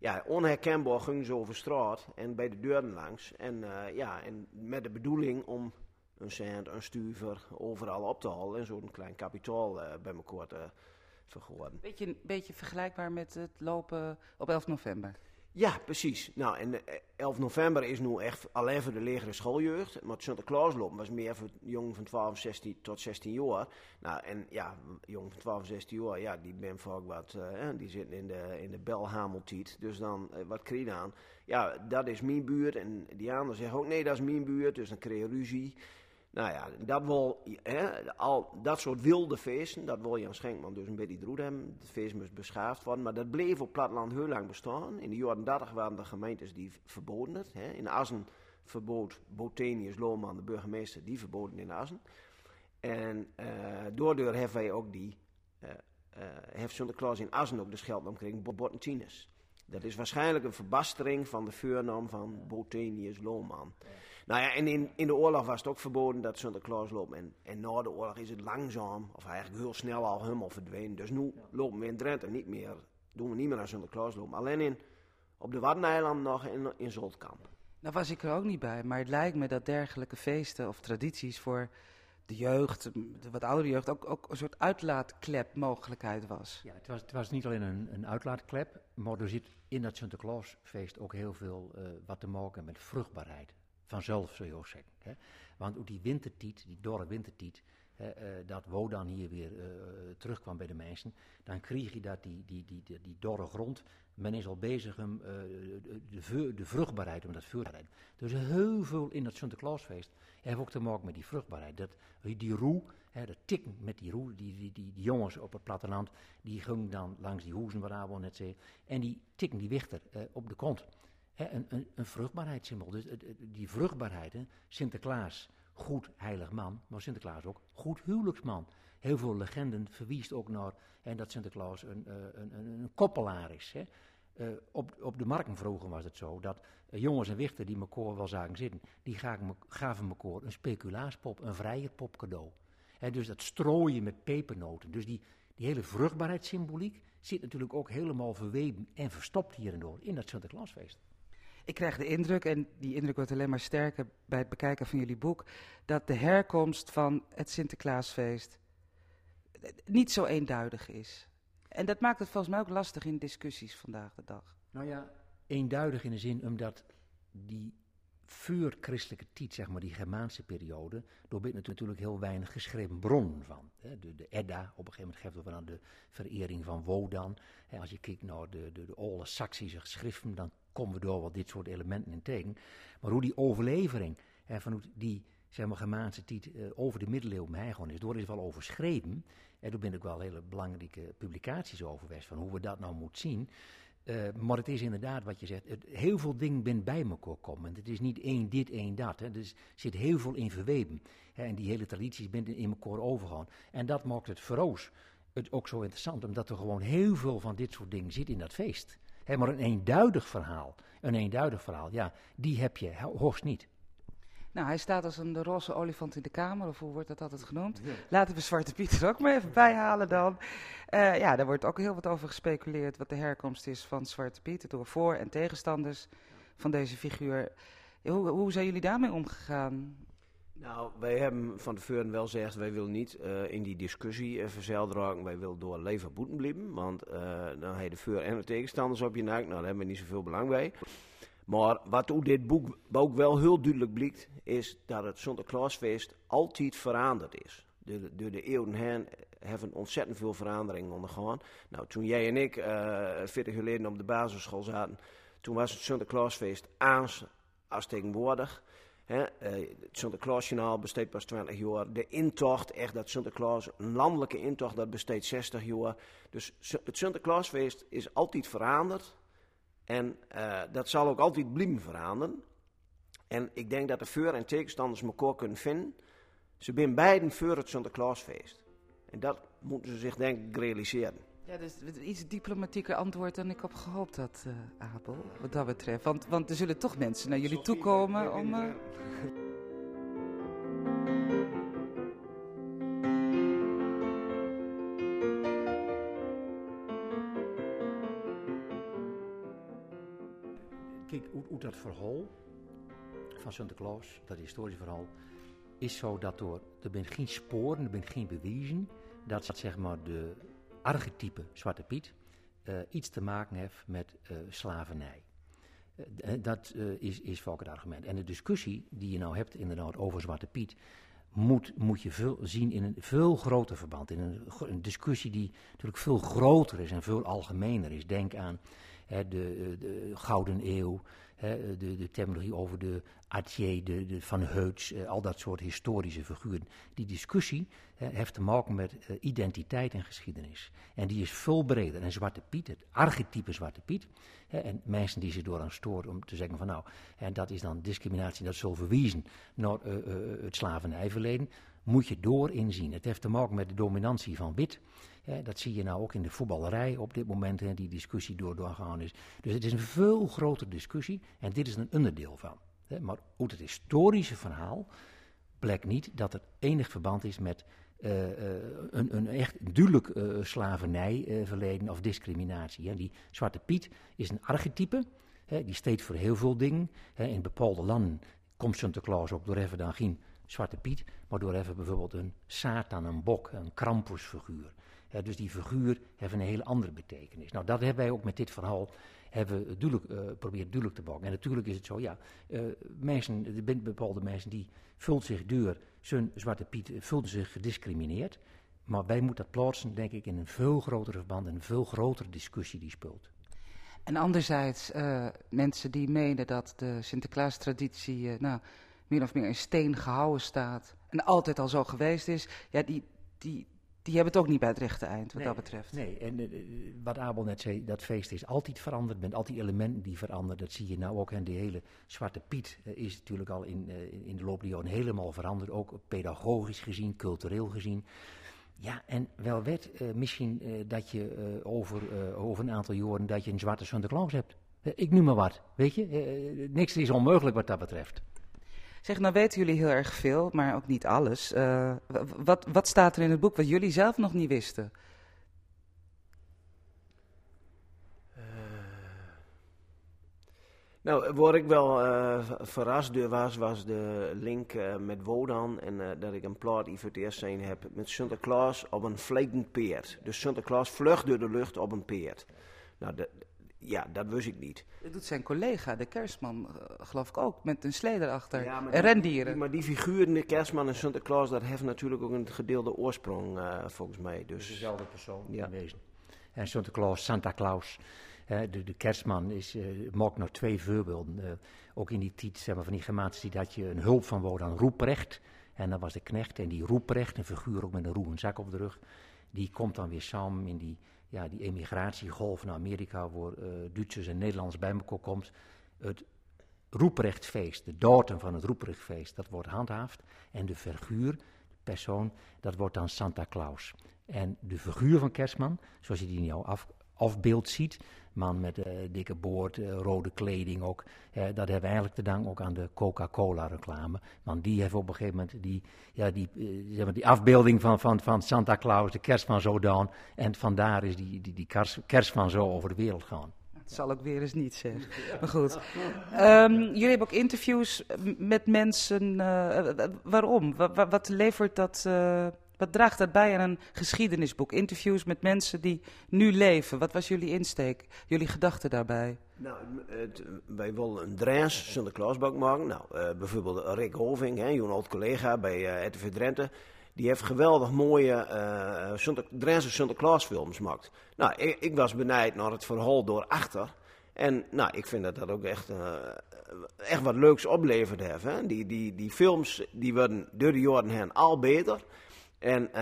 ja, onherkenbaar ging ze over straat en bij de deuren langs. En, uh, ja, en met de bedoeling om een cent, een stuver overal op te halen en zo'n klein kapitaal uh, bij elkaar te vergooien. Beetje, beetje vergelijkbaar met het lopen op 11 november. Ja, precies. Nou, en 11 november is nu echt alleen voor de legere schooljeugd. Maar het Sinterklaaslopen was meer voor jongen van 12, 16 tot 16 jaar. Nou, en ja, jongen van 12, 16 jaar, ja, die ben vaak wat, uh, die zitten in de, in de belhameltiet. Dus dan, uh, wat krijg je aan? Ja, dat is mijn buurt. En die anderen zeggen ook, nee, dat is mijn buurt. Dus dan krijg je ruzie. Nou ja, dat, wil, hè, al, dat soort wilde feesten, dat wil Jan Schenkman dus een beetje droed hebben. Het feest moest beschaafd worden, maar dat bleef op platteland heel lang bestaan. In de jaren 30 waren er gemeentes die verboden het. Hè. In Assen verbood Botenius Lohman, de burgemeester, die verboden in Assen. En uh, daardoor hebben wij ook die, uh, uh, heeft Sinterklaas in Assen ook de scheldnaam gekregen, Bottentines. Dat is waarschijnlijk een verbastering van de voornaam van Botenius Lohman. Nou ja, en in, in de oorlog was het ook verboden dat Sinterklaas loopt. En, en na de oorlog is het langzaam, of eigenlijk heel snel al helemaal verdwenen. Dus nu lopen we in Drenthe niet meer, doen we niet meer naar Sinterklaas lopen. Alleen in, op de Waddeneilanden nog in, in Zoltkamp. Nou was ik er ook niet bij, maar het lijkt me dat dergelijke feesten of tradities voor de jeugd, de wat oudere jeugd, ook, ook een soort uitlaatklep mogelijkheid was. Ja, het was, het was niet alleen een, een uitlaatklep, maar er zit in dat Sinterklaasfeest ook heel veel uh, wat te maken met vruchtbaarheid vanzelf, zou je zeggen. Hè. Want die wintertiet, die dorre wintertiet, hè, uh, dat Wodan hier weer uh, terugkwam bij de mensen, dan kreeg je dat die, die, die, die, dorre grond, men is al bezig om uh, de, de, vruchtbaarheid, om dat rijden. Dus heel veel in dat Sinterklaasfeest heeft ook te maken met die vruchtbaarheid. Dat, die roe, hè, dat tikken met die roe, die, die, die, jongens op het platteland, die gingen dan langs die hoezen, Abel net zei, en die tikken die wichter op de kont een, een, een vruchtbaarheidssymbool. Dus die vruchtbaarheid, hè, Sinterklaas, goed heilig man, maar Sinterklaas ook goed huwelijksman. Heel veel legenden verwiest ook naar en dat Sinterklaas een, eh, een, een, een koppelaar is. Hè. Op, op de marken vroeger was het zo dat jongens en wichten die elkaar wel zagen zitten, die gaven, gaven elkaar een speculaaspop, een vrije pop cadeau. He, dus dat strooien met pepernoten. Dus die, die hele vruchtbaarheidssymboliek zit natuurlijk ook helemaal verweven en verstopt hier en door in dat Sinterklaasfeest. Ik krijg de indruk, en die indruk wordt alleen maar sterker bij het bekijken van jullie boek, dat de herkomst van het Sinterklaasfeest niet zo eenduidig is. En dat maakt het volgens mij ook lastig in discussies vandaag de dag. Nou ja, eenduidig in de zin omdat die vuur-christelijke tijd, zeg maar, die Germaanse periode, ben natuurlijk heel weinig geschreven bron van. De, de Edda, op een gegeven moment geeft over aan de verering van Wodan. Als je kijkt naar de, de, de oude Saksische geschriften, dan komen we door wat dit soort elementen in tegen. Maar hoe die overlevering, hè, van die, zeg maar, Germaanse tijd eh, over de middeleeuwen heen gewoon is. Door is wel overschreven. En toen ben ik wel hele belangrijke publicaties over geweest van hoe we dat nou moeten zien. Eh, maar het is inderdaad wat je zegt, heel veel dingen ben bij elkaar komen. Het is niet één dit, één dat. Hè. Er zit heel veel in verweven. Hè. En die hele tradities zijn in elkaar overgaan. En dat maakt het voor ons het ook zo interessant, omdat er gewoon heel veel van dit soort dingen zit in dat feest. Hè, maar een eenduidig verhaal, een eenduidig verhaal, ja, die heb je hoogst niet. Nou, hij staat als een roze olifant in de kamer, of hoe wordt dat altijd genoemd? Laten we Zwarte Piet er ook maar even bij halen dan. Uh, ja, daar wordt ook heel wat over gespeculeerd, wat de herkomst is van Zwarte Piet, door voor- en tegenstanders van deze figuur. Hoe, hoe zijn jullie daarmee omgegaan? Nou, wij hebben van tevoren wel gezegd, wij willen niet uh, in die discussie uh, verzeild raken. Wij willen door leven boeten blijven, want uh, dan heb de voor- en de tegenstanders op je nek. Nou, daar hebben we niet zoveel belang bij. Maar wat ook dit boek ook wel heel duidelijk blijkt, is dat het Sinterklaasfeest altijd veranderd is. Door de, eeuwen heen hebben ontzettend veel veranderingen ondergaan. Nou, toen jij en ik uh, 40 jaar geleden op de basisschool zaten, toen was het Sinterklaasfeest aans als tegenwoordig. He, uh, het Sinterklaasjournaal besteedt pas 20 jaar. De intocht, echt dat Sinterklaas, een landelijke intocht, dat besteedt 60 jaar. Dus het Sinterklaasfeest is altijd veranderd. En uh, dat zal ook altijd blijven veranderen. En ik denk dat de voor- en tegenstanders elkaar kunnen vinden. Ze zijn beiden voor het Sinterklaasfeest. En dat moeten ze zich denk ik realiseren. Ja, dus iets diplomatieker antwoord dan ik heb gehoopt had, uh, Abel, wat dat betreft. Want, want er zullen toch mensen naar jullie toe komen om... Uh... Kijk, hoe dat verhaal van Sinterklaas, dat historische verhaal, is zo dat door, er zijn geen sporen, er zijn geen bewijzen dat zeg maar de archetype Zwarte Piet uh, iets te maken heeft met uh, slavernij. Uh, dat is, is vaak het argument. En de discussie die je nou hebt inderdaad over Zwarte Piet, moet, moet je veel zien in een veel groter verband. In een, een discussie die natuurlijk veel groter is en veel algemener is. Denk aan hè, de, de, Gouden Eeuw, de, de terminologie over de Atje, de, de Van Heuts, eh, al dat soort historische figuren. Die discussie heeft te maken met uh, identiteit en geschiedenis. En die is veel breder. En Zwarte Piet, het archetype Zwarte Piet, en mensen die zich door aan storen om te zeggen van nou, en dat is dan discriminatie, dat zal verwijzen naar uh, het slavernijverleden, moet je door inzien. Het heeft te maken met de dominantie van wit. Hè, dat zie je nou ook in de voetballerij op dit moment, hè, die discussie door doorgaan is. Dus het is een veel grotere discussie en dit is een onderdeel van. Hè. Maar uit het historische verhaal blijkt niet dat er enig verband is met uh, uh, een, een, echt duidelijk uh, slavernijverleden of discriminatie. Hè. Die Zwarte Piet is een archetype, hè, die steekt voor heel veel dingen. Hè. In bepaalde landen komt Sinterklaas ook door even dan geen Zwarte Piet, maar door even bijvoorbeeld een Satan, een bok, een Krampusfiguur. He, dus die figuur heeft een hele andere betekenis. Nou, dat hebben wij ook met dit verhaal hebben we duidelijk, proberen duidelijk te maken. En natuurlijk is het zo, ja, uh, mensen, bepaalde mensen die vult zich door, zijn Zwarte Piet voelde zich gediscrimineerd. Maar wij moeten dat plaatsen, denk ik, in een veel grotere verband, een veel grotere discussie die speelt. En anderzijds, mensen die menen dat de Sinterklaas-traditie, nou, meer of meer in steen gehouden staat en altijd al zo geweest is, ja, die, die, die hebben het ook niet bij het rechte eind, wat nee, dat betreft. Nee, en uh, wat Abel net zei, dat feest is altijd veranderd, met al die elementen die veranderen. Dat zie je nou ook. En die hele Zwarte Piet uh, is natuurlijk al in, uh, in de loop der jaren helemaal veranderd. Ook pedagogisch gezien, cultureel gezien. Ja, en wel werd misschien dat je over, over een aantal jaren dat je een zwarte Sinterklaas hebt. ik noem maar wat, weet je. niks is onmogelijk wat dat betreft. Zeg, nou weten jullie heel erg veel, maar ook niet alles. Uh, wat, wat staat er in het boek wat jullie zelf nog niet wisten? Uh, nou, waar ik wel uh, verrast door was, was de link met Wodan. En dat ik een plaat die voor het eerst zijn heb met Sinterklaas op een vliegend peert. Dus Sinterklaas vlucht door de lucht op een peert. Nou, de, ja, dat wist ik niet. Dat doet zijn collega, de kerstman, uh, geloof ik ook, met een slee erachter. Ja, maar en die, rendieren. Die, maar die figuren, de kerstman en Sinterklaas, dat heeft natuurlijk ook een gedeelde oorsprong, uh, volgens mij. Dus dezelfde persoon ja. in wezen. En Sinterklaas, Santa Claus, Hè, de, de kerstman is, uh, maakt nog twee voorbeelden. Uh, ook in die tijd, zeg maar, van die Germaanse tijd had je een hulp van woord aan Roeprecht. En dat was de knecht. En die Roeprecht, een figuur ook met een roe en zak op de rug, die komt dan weer samen in die, ja, die emigratiegolf naar Amerika, waar uh, Duitsers en Nederlanders bij elkaar komt. Het Roeprechtfeest, de datum van het Roeprechtfeest, dat wordt handhaafd. En de figuur, de persoon, dat wordt dan Santa Claus. En de figuur van Kerstman, zoals je die jouw af, afbeeld ziet, man met uh, dikke boord, uh, rode kleding ook, uh, dat hebben we eigenlijk te danken ook aan de Coca-Cola reclame. Want die heeft op een gegeven moment die, ja, die, zeg maar, die afbeelding van, van, van Santa Claus, de kerstman zo gedaan. En vandaar is die, die, die kers, kerstman zo over de wereld gaan. Dat zal ik weer eens niet zeggen. <laughs> Maar goed. Um, jullie hebben ook interviews met mensen. waarom? Wat, levert dat... Wat draagt dat bij aan een geschiedenisboek? Interviews met mensen die nu leven. Wat was jullie insteek, jullie gedachte daarbij? Nou, het, wij willen een Drens Sinterklaasboek maken. Nou, uh, bijvoorbeeld Rick Hoving, hè, een oud collega bij uh, RTV Drenthe. Die heeft geweldig mooie uh, Sinter, Drentse Sinterklaasfilms gemaakt. Nou, ik, was benijd naar het verhaal door achter. En nou, ik vind dat dat ook echt, echt wat leuks. Hè. Die, die, die films die worden door de jaren heen al beter. En uh,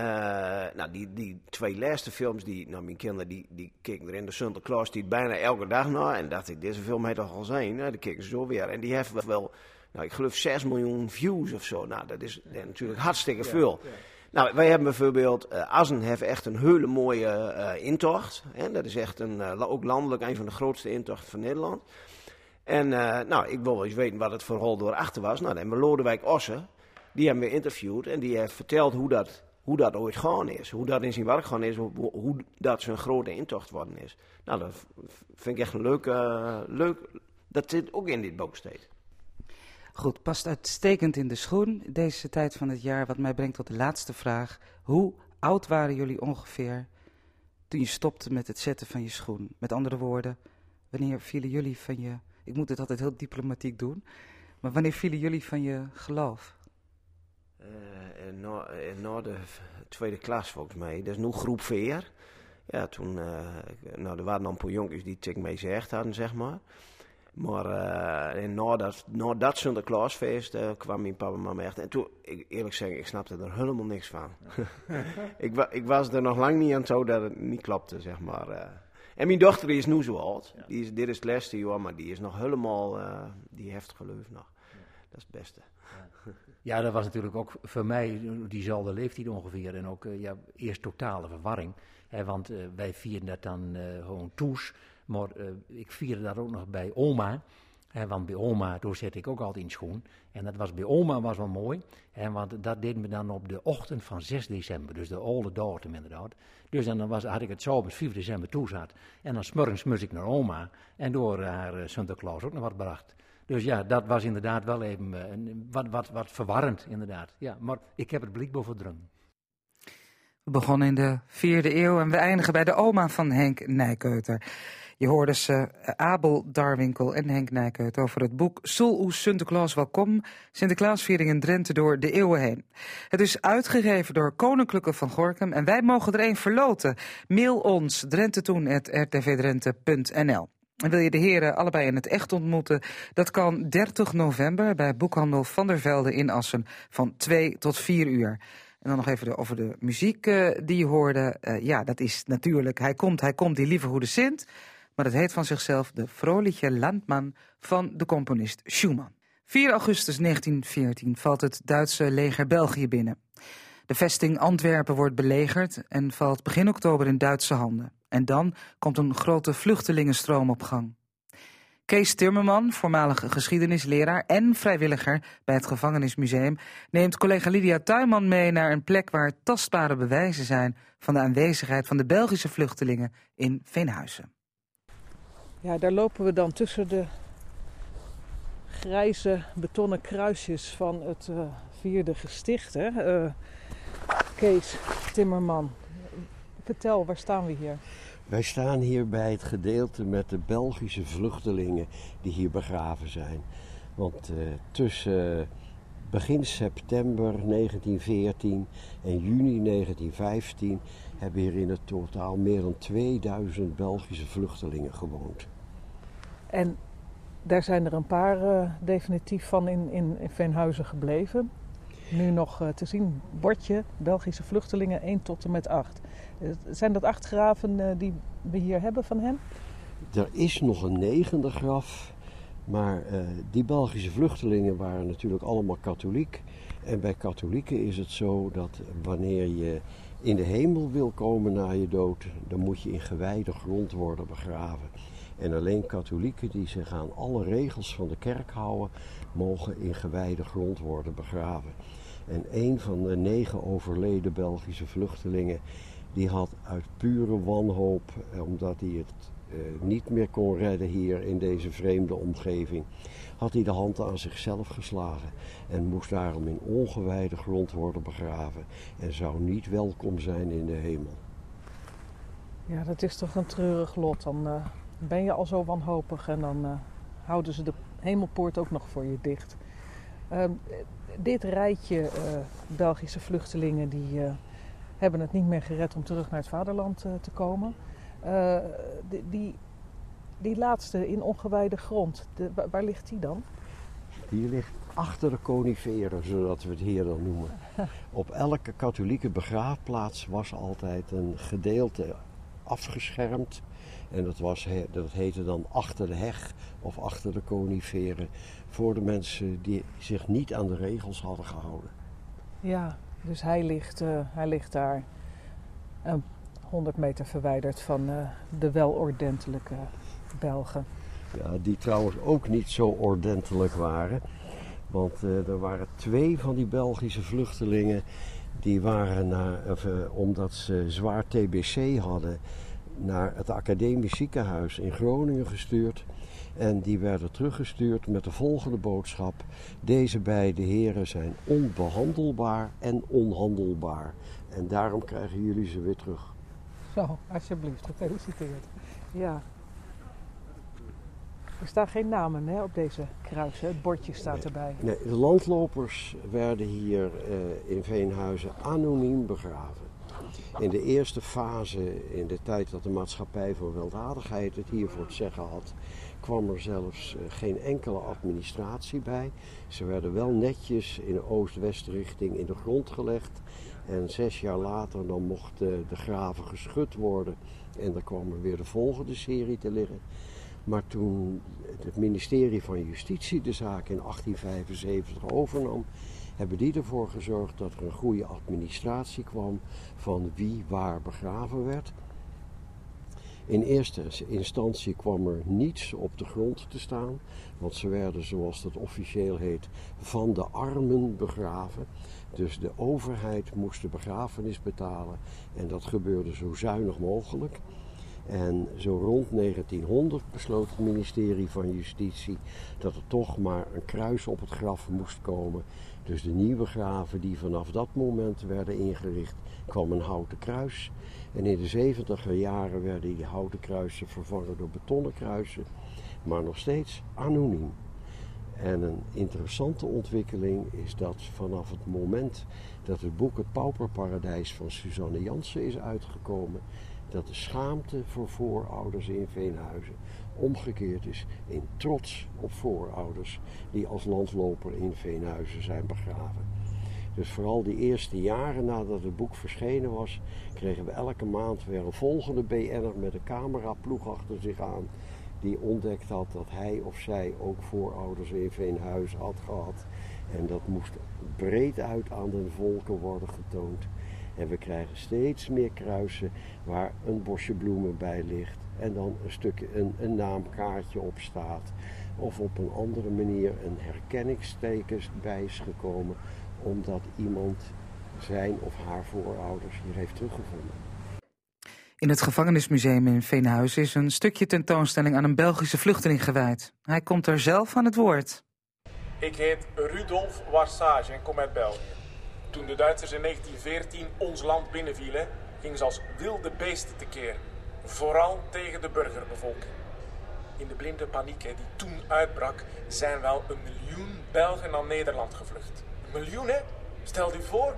nou, die, die twee laatste films, die, nou, mijn kinderen die, die keken erin. De Santa Claus die bijna elke dag naar. En dacht ik, deze film heeft toch al zijn? Nou, die keken ze zo weer. En die heeft wel, nou, ik geloof 6 miljoen views of zo. Nou, dat is ja, natuurlijk hartstikke veel. Ja, ja. Nou, wij hebben bijvoorbeeld, uh, Assen heeft echt een hele mooie uh, intocht. Hè? Dat is echt een, ook landelijk een van de grootste intochten van Nederland. En nou, ik wil wel eens weten wat het verhaal door achter was. Nou, dan hebben we Lodewijk Ossen. Die hebben we interviewd en die heeft verteld hoe dat hoe dat ooit gaan is. Hoe dat in zijn werk gaan is, hoe, hoe dat zo'n grote intocht worden is. Nou, dat vind ik echt een leuk, uh, leuk dat zit ook in dit boek steeds. Goed, past uitstekend in de schoen deze tijd van het jaar, wat mij brengt tot de laatste vraag. Hoe oud waren jullie ongeveer toen je stopte met het zetten van je schoen? Met andere woorden, wanneer vielen jullie van je, ik moet het altijd heel diplomatiek doen, maar wanneer vielen jullie van je geloof? Uh, na, na, de tweede klas volgens mij. Dat is nu groep 4. Ja, toen, uh, nou, er waren dan een paar jongens die tik mee gezegd hadden, zeg maar. Maar uh, en na dat, na dat Sinterklaasfeest uh, kwam mijn papa maar echt. En toen, ik, eerlijk zeggen, ik snapte er helemaal niks van. <laughs> <laughs> ik, wa, ik was er nog lang niet aan toe dat het niet klopte, zeg maar. Uh. En mijn dochter die is nu zo oud. Ja. Die is, dit is het laatste jaar, maar die is nog helemaal, die heeft geloof nog. Ja. Dat is het beste. Ja, dat was natuurlijk ook voor mij diezelfde leeftijd ongeveer. En ook uh, ja, eerst totale verwarring. Hè, want uh, wij vierden dat dan uh, gewoon toes. Maar ik vierde dat ook nog bij oma. Hè, want bij oma, door zet ik ook altijd in schoen. En dat was bij oma was wel mooi. Hè, want dat deden we dan op de ochtend van 6 december. Dus de oude datum inderdaad. Dus dan was, had ik het zo op 5 december toezat. En dan smorgens moest ik naar oma. En door haar Sinterklaas ook nog wat bracht. Dus ja, dat was inderdaad wel even uh, wat, wat, wat verwarrend, inderdaad. Ja, maar ik heb het blik boven drang. We begonnen in de vierde eeuw en we eindigen bij de oma van Henk Nijkeuter. Je hoorde ze Abel Darwinkel en Henk Nijkeuter over het boek Sul oes Sinterklaas welkom, Sinterklaasviering in Drenthe door de eeuwen heen. Het is uitgegeven door Koninklijke van Gorkum en wij mogen er een verloten. Mail ons drentetoen.rtvdrenthe.nl en wil je de heren allebei in het echt ontmoeten? Dat kan 30 november bij Boekhandel Van der Velde in Assen van 2 tot 4 uur. En dan nog even over de muziek uh, die je hoorde. Uh, ja, dat is natuurlijk Hij komt, hij komt, die lieve goede Sint. Maar het heet van zichzelf de Vrolijke Landman van de componist Schumann. 4 augustus 1914 valt het Duitse leger België binnen. De vesting Antwerpen wordt belegerd en valt begin oktober in Duitse handen. En dan komt een grote vluchtelingenstroom op gang. Kees Timmerman, voormalige geschiedenisleraar en vrijwilliger bij het Gevangenismuseum, neemt collega Lydia Tuinman mee naar een plek waar tastbare bewijzen zijn van de aanwezigheid van de Belgische vluchtelingen in Veenhuizen. Ja, daar lopen we dan tussen de grijze betonnen kruisjes van het uh, vierde gesticht. Hè? Uh, Kees Timmerman, vertel, waar staan we hier? Wij staan hier bij het gedeelte met de Belgische vluchtelingen die hier begraven zijn. Want uh, tussen begin september 1914 en juni 1915 hebben hier in het totaal meer dan 2000 Belgische vluchtelingen gewoond. En daar zijn er een paar uh, definitief van in, in, in Veenhuizen gebleven. Nu nog uh, te zien, bordje Belgische vluchtelingen 1 tot en met 8. Zijn dat acht graven die we hier hebben van hen? Er is nog een negende graf, maar die Belgische vluchtelingen waren natuurlijk allemaal katholiek. En bij katholieken is het zo dat wanneer je in de hemel wil komen na je dood, dan moet je in gewijde grond worden begraven. En alleen katholieken die zich aan alle regels van de kerk houden, mogen in gewijde grond worden begraven. En een van de negen overleden Belgische vluchtelingen, die had uit pure wanhoop, eh, omdat hij het eh, niet meer kon redden hier in deze vreemde omgeving, had hij de hand aan zichzelf geslagen en moest daarom in ongewijde grond worden begraven en zou niet welkom zijn in de hemel. Ja, dat is toch een treurig lot. Dan uh, ben je al zo wanhopig en dan houden ze de hemelpoort ook nog voor je dicht. Uh, dit rijtje Belgische vluchtelingen die hebben het niet meer gered om terug naar het vaderland te komen. Die, die, die, laatste in ongewijde grond, de, waar, waar ligt die dan? Die ligt achter de coniferen, zodat we het hier dan noemen. <laughs> Op elke katholieke begraafplaats was altijd een gedeelte afgeschermd. En dat, was, dat heette dan achter de heg of achter de coniferen. Voor de mensen die zich niet aan de regels hadden gehouden. Ja, dus hij ligt, uh, hij ligt daar uh, 100 meter verwijderd van uh, de welordentelijke Belgen. Ja, die trouwens ook niet zo ordentelijk waren. Want er waren twee van die Belgische vluchtelingen. Die waren naar, omdat ze zwaar TBC hadden, naar het Academisch Ziekenhuis in Groningen gestuurd. En die werden teruggestuurd met de volgende boodschap. Deze beide heren zijn onbehandelbaar en onhandelbaar. En daarom krijgen jullie ze weer terug. Zo, alsjeblieft, gefeliciteerd. Ja, er staan geen namen hè, op deze kruisen. Het bordje staat erbij. Nee, de landlopers werden hier uh, in Veenhuizen anoniem begraven. In de eerste fase, in de tijd dat de maatschappij voor weldadigheid het hier voor het zeggen had, kwam er zelfs uh, geen enkele administratie bij. Ze werden wel netjes in de oost-west richting in de grond gelegd. En zes jaar later dan mocht uh, de graven geschud worden. En dan kwam er weer de volgende serie te liggen. Maar toen het ministerie van Justitie de zaak in 1875 overnam, hebben die ervoor gezorgd dat er een goede administratie kwam van wie waar begraven werd. In eerste instantie kwam er niets op de grond te staan, want ze werden, zoals dat officieel heet, van de armen begraven. Dus de overheid moest de begrafenis betalen en dat gebeurde zo zuinig mogelijk. En zo rond 1900 besloot het ministerie van Justitie dat er toch maar een kruis op het graf moest komen. Dus de nieuwe graven die vanaf dat moment werden ingericht, kwam een houten kruis. En in de 70 jaren werden die houten kruisen vervangen door betonnen kruisen, maar nog steeds anoniem. En een interessante ontwikkeling is dat vanaf het moment dat het boek Het Pauperparadijs van Suzanne Jansen is uitgekomen, dat de schaamte voor voorouders in Veenhuizen omgekeerd is in trots op voorouders die als landloper in Veenhuizen zijn begraven. Dus vooral die eerste jaren nadat het boek verschenen was, kregen we elke maand weer een volgende BN'er met een cameraploeg achter zich aan. Die ontdekt had dat hij of zij ook voorouders in Veenhuizen had gehad. En dat moest breed uit aan de volken worden getoond. En we krijgen steeds meer kruisen waar een bosje bloemen bij ligt. En dan een stukje, een, een naamkaartje op staat. Of op een andere manier een herkenningsteken bij is gekomen. Omdat iemand zijn of haar voorouders hier heeft teruggevonden. In het gevangenismuseum in Veenhuis is een stukje tentoonstelling aan een Belgische vluchteling gewijd. Hij komt er zelf aan het woord. Ik heet Rudolf Warsage en kom uit België. Toen de Duitsers in 1914 ons land binnenvielen, gingen ze als wilde beesten tekeer. Vooral tegen de burgerbevolking. In de blinde paniek die toen uitbrak, zijn wel een miljoen Belgen naar Nederland gevlucht. Miljoenen? Stel u voor.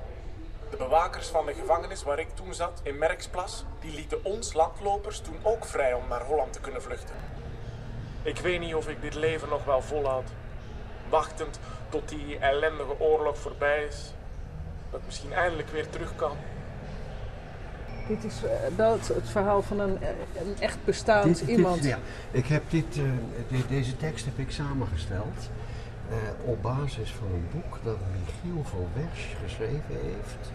De bewakers van de gevangenis waar ik toen zat, in Merksplas, die lieten ons landlopers toen ook vrij om naar Holland te kunnen vluchten. Ik weet niet of ik dit leven nog wel volhoud. Wachtend tot die ellendige oorlog voorbij is. Dat misschien eindelijk weer terug kan. Dit is uh, dat, het verhaal van een, een echt bestaand Dit- iemand. Dit, ja, ik heb dit, eh, de- deze tekst heb ik samengesteld eh, op basis van een boek dat Michiel van Wersch geschreven heeft.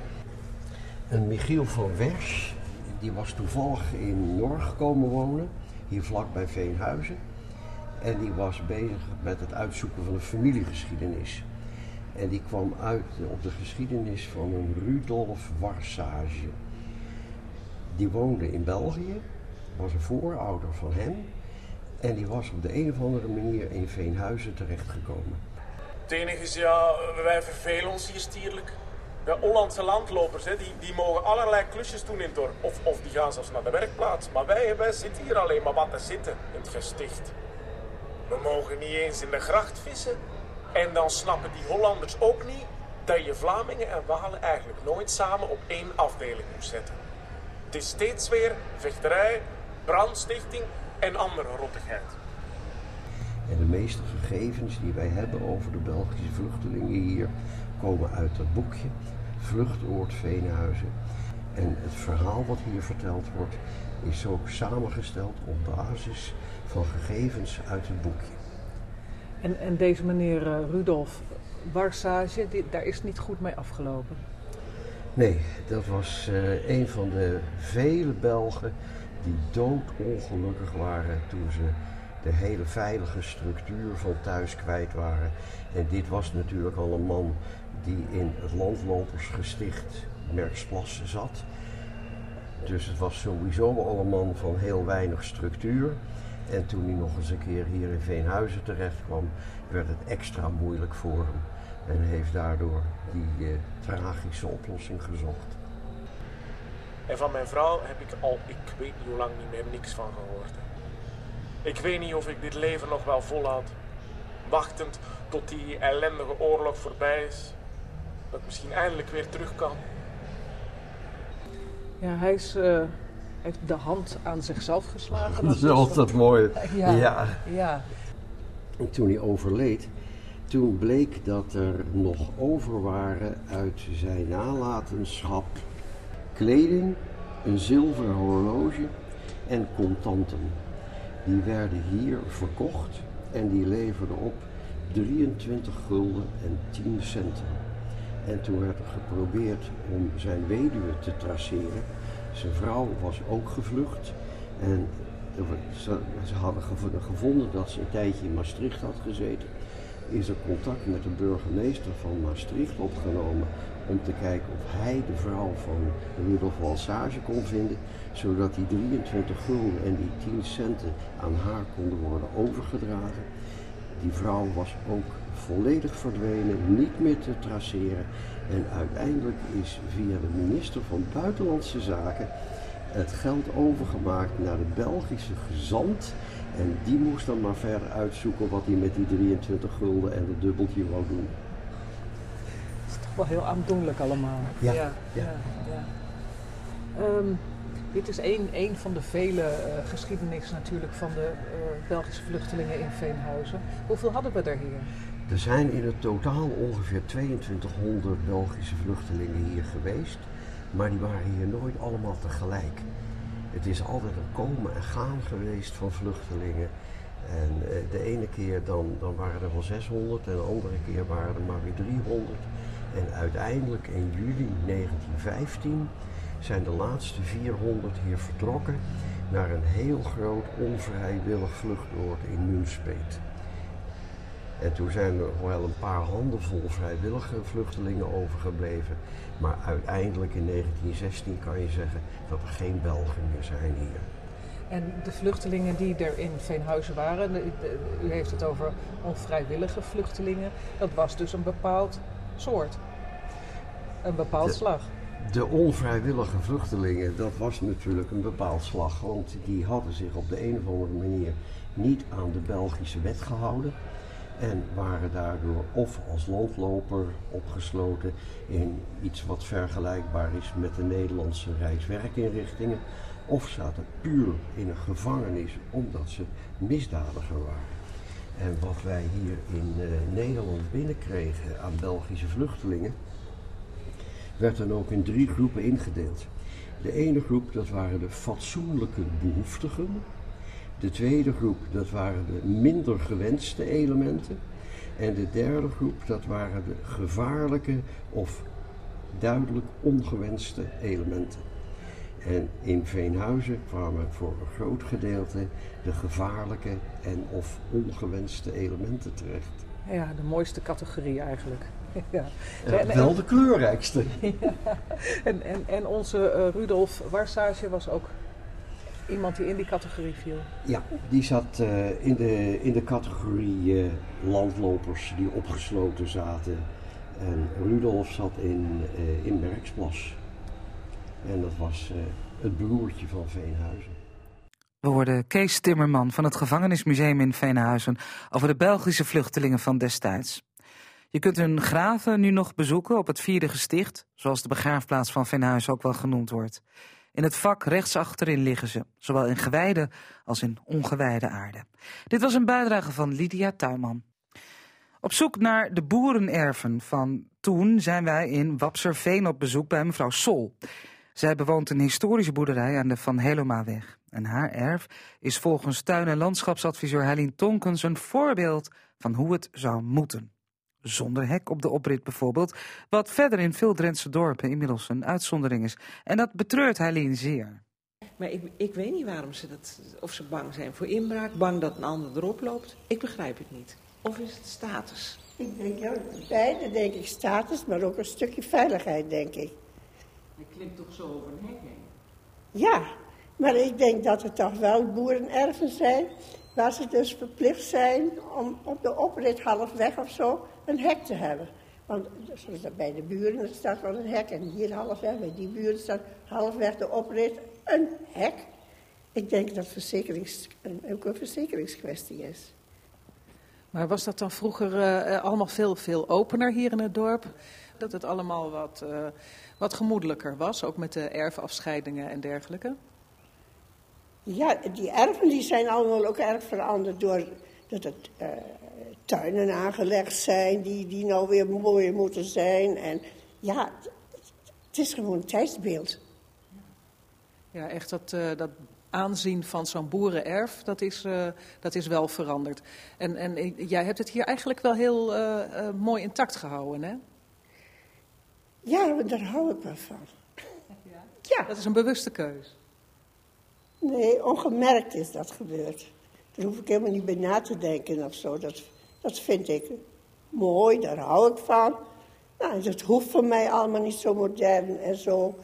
En Michiel van Wersch, die was toevallig in Norg komen wonen, hier vlak bij Veenhuizen. En die was bezig met het uitzoeken van een familiegeschiedenis. En die kwam uit op de geschiedenis van een Rudolf Warsage. Die woonde in België, was een voorouder van hem. En die was op de een of andere manier in Veenhuizen terechtgekomen. Het enige is, ja, wij vervelen ons hier stierlijk. De Hollandse landlopers, hè, die, die mogen allerlei klusjes doen in het dorp. Of, of die gaan zelfs naar de werkplaats. Maar wij, wij zitten hier alleen maar wat te zitten in het gesticht. We mogen niet eens in de gracht vissen. En dan snappen die Hollanders ook niet dat je Vlamingen en Walen eigenlijk nooit samen op één afdeling moet zetten. Het is steeds weer vechterij, brandstichting en andere rottigheid. En de meeste gegevens die wij hebben over de Belgische vluchtelingen hier komen uit dat boekje Vluchtoord Veenhuizen. En het verhaal wat hier verteld wordt is ook samengesteld op basis van gegevens uit het boekje. En, en deze meneer eh, Rudolf Warsage, die, daar is niet goed mee afgelopen. Nee, dat was eh, een van de vele Belgen die doodongelukkig waren toen ze de hele veilige structuur van thuis kwijt waren. En dit was natuurlijk al een man die in het landlopersgesticht Merksplas zat. Dus het was sowieso al een man van heel weinig structuur. En toen hij nog eens een keer hier in Veenhuizen terecht kwam, werd het extra moeilijk voor hem. En heeft daardoor die eh, tragische oplossing gezocht. En van mijn vrouw heb ik al, ik weet niet hoe lang niet meer, niks van gehoord. Ik weet niet of ik dit leven nog wel volhoud. Wachtend tot die ellendige oorlog voorbij is. Dat ik misschien eindelijk weer terug kan. Ja, hij is, eh, heeft de hand aan zichzelf geslagen. Dat is dus altijd mooi. Ja, Ja. ja. En toen hij overleed, toen bleek dat er nog over waren uit zijn nalatenschap kleding, een zilveren horloge en contanten. Die werden hier verkocht en die leverden op 23 gulden en 10 centen. En toen werd er geprobeerd om zijn weduwe te traceren. Zijn vrouw was ook gevlucht. En ze, hadden gev- gevonden dat ze een tijdje in Maastricht had gezeten. Is er contact met de burgemeester van Maastricht opgenomen om te kijken of hij de vrouw van Rudolf Walsage kon vinden, zodat die 23 gulden en die 10 centen aan haar konden worden overgedragen. Die vrouw was ook volledig verdwenen, niet meer te traceren. En uiteindelijk is via de minister van Buitenlandse Zaken het geld overgemaakt naar de Belgische gezant. En die moest dan maar verder uitzoeken wat hij met die 23 gulden en dat dubbeltje wou doen. Het is toch wel heel aandoenlijk allemaal. Ja, ja, ja. ja. Ehm, dit is één, één van de vele eh, geschiedenissen natuurlijk van de eh, Belgische vluchtelingen in Veenhuizen. Hoeveel hadden we er hier? Er zijn in het totaal ongeveer 2200 Belgische vluchtelingen hier geweest, maar die waren hier nooit allemaal tegelijk. Het is altijd een komen en gaan geweest van vluchtelingen. En eh, de ene keer dan, dan waren er wel 600 en de andere keer waren er maar weer 300. En uiteindelijk in juli 1915 zijn de laatste 400 hier vertrokken naar een heel groot onvrijwillig vluchtoord in Nunspeet. En toen zijn er nog wel een paar handenvol vrijwillige vluchtelingen overgebleven. Maar uiteindelijk in 1916 kan je zeggen dat er geen Belgen meer zijn hier. En de vluchtelingen die er in Veenhuizen waren, de- de- u heeft het over onvrijwillige vluchtelingen, dat was dus een bepaald soort. Een bepaald De- slag. De onvrijwillige vluchtelingen, dat was natuurlijk een bepaald slag. Want die hadden zich op de een of andere manier niet aan de Belgische wet gehouden. En waren daardoor of als landloper opgesloten in iets wat vergelijkbaar is met de Nederlandse Rijkswerkinrichtingen. Of zaten puur in een gevangenis omdat ze misdadiger waren. En wat wij hier in uh, Nederland binnenkregen aan Belgische vluchtelingen, werd dan ook in drie groepen ingedeeld. De ene groep, dat waren de fatsoenlijke behoeftigen. De tweede groep, dat waren de minder gewenste elementen. En de derde groep, dat waren de gevaarlijke of duidelijk ongewenste elementen. En in Veenhuizen kwamen voor een groot gedeelte de gevaarlijke en of ongewenste elementen terecht. Ja, de mooiste categorie eigenlijk. <laughs> ja. ja wel de kleurrijkste. <laughs> ja. en, en, en onze uh, Rudolf Warsage was ook iemand die in die categorie viel. Ja, die zat uh, in, de, in de categorie uh, landlopers die opgesloten zaten. En Rudolf zat in, in Merksplas. En dat was het broertje van Veenhuizen. We hoorden Kees Timmerman van het Gevangenismuseum in Veenhuizen over de Belgische vluchtelingen van destijds. Je kunt hun graven nu nog bezoeken op het vierde gesticht, zoals de begraafplaats van Veenhuizen ook wel genoemd wordt. In het vak rechts achterin liggen ze, zowel in gewijde als in ongewijde aarde. Dit was een bijdrage van Lydia Tuinman. Op zoek naar de boerenerven van toen zijn wij in Wapserveen op bezoek bij mevrouw Sol. Zij bewoont een historische boerderij aan de Van Helomaweg. En haar erf is volgens tuin- en landschapsadviseur Helene Tonkens een voorbeeld van hoe het zou moeten. Zonder hek op de oprit bijvoorbeeld, wat verder in veel Drentse dorpen inmiddels een uitzondering is. En dat betreurt Helene zeer. Maar ik, ik weet niet waarom ze dat, of ze bang zijn voor inbraak, bang dat een ander erop loopt. Ik begrijp het niet. Of is het status? Ik denk, ja, beide denk ik status, maar ook een stukje veiligheid, denk ik. Hij klimt toch zo over een hek heen? Ja, maar ik denk dat het toch wel boerenerven zijn, waar ze dus verplicht zijn om op de oprit halfweg of zo een hek te hebben. Want zoals bij de buren staat wel een hek en hier halfweg, bij die buren staat halfweg de oprit een hek. Ik denk dat verzekerings, ook een verzekeringskwestie is. Maar was dat dan vroeger uh, allemaal veel, veel opener hier in het dorp? Dat het allemaal wat, uh, wat gemoedelijker was, ook met de erfafscheidingen en dergelijke? Ja, die erven die zijn allemaal ook erg veranderd door dat het uh, tuinen aangelegd zijn die, die nou weer mooier moeten zijn. En ja, het is gewoon een tijdsbeeld. Ja, echt dat, uh, dat aanzien van zo'n boerenerf, dat is, uh, dat is wel veranderd. En, en jij hebt het hier eigenlijk wel heel mooi intact gehouden, hè? Ja, daar hou ik wel van. Ja? ja. Dat is een bewuste keus. Nee, ongemerkt is dat gebeurd. Daar hoef ik helemaal niet bij na te denken of zo. Dat, dat vind ik mooi, daar hou ik van. Nou, dat hoeft voor mij allemaal niet zo modern en zo,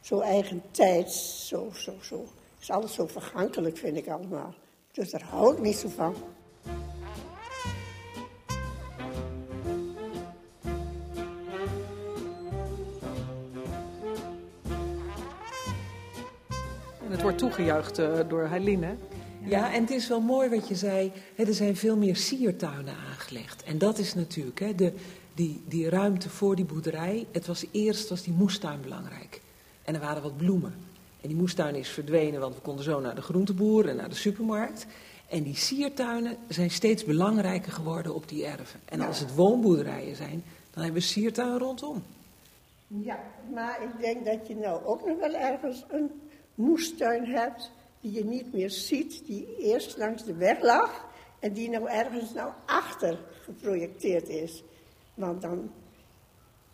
zo eigen tijds. Zo, zo, zo. Het is alles zo vergankelijk, vind ik allemaal. Dus daar hou ik niet zo van. Het wordt toegejuicht uh, door Heiline. Ja, en het is wel mooi wat je zei. Hè, er zijn veel meer siertuinen aangelegd. En dat is natuurlijk hè, de, die, die ruimte voor die boerderij. Het was eerst was die moestuin belangrijk. En er waren wat bloemen. En die moestuin is verdwenen, want we konden zo naar de groenteboer en naar de supermarkt. En die siertuinen zijn steeds belangrijker geworden op die erven. En als het woonboerderijen zijn, dan hebben we siertuin rondom. Ja, maar ik denk dat je nou ook nog wel ergens een moestuin hebt die je niet meer ziet, die eerst langs de weg lag en die nou ergens nou achter geprojecteerd is. Want dan,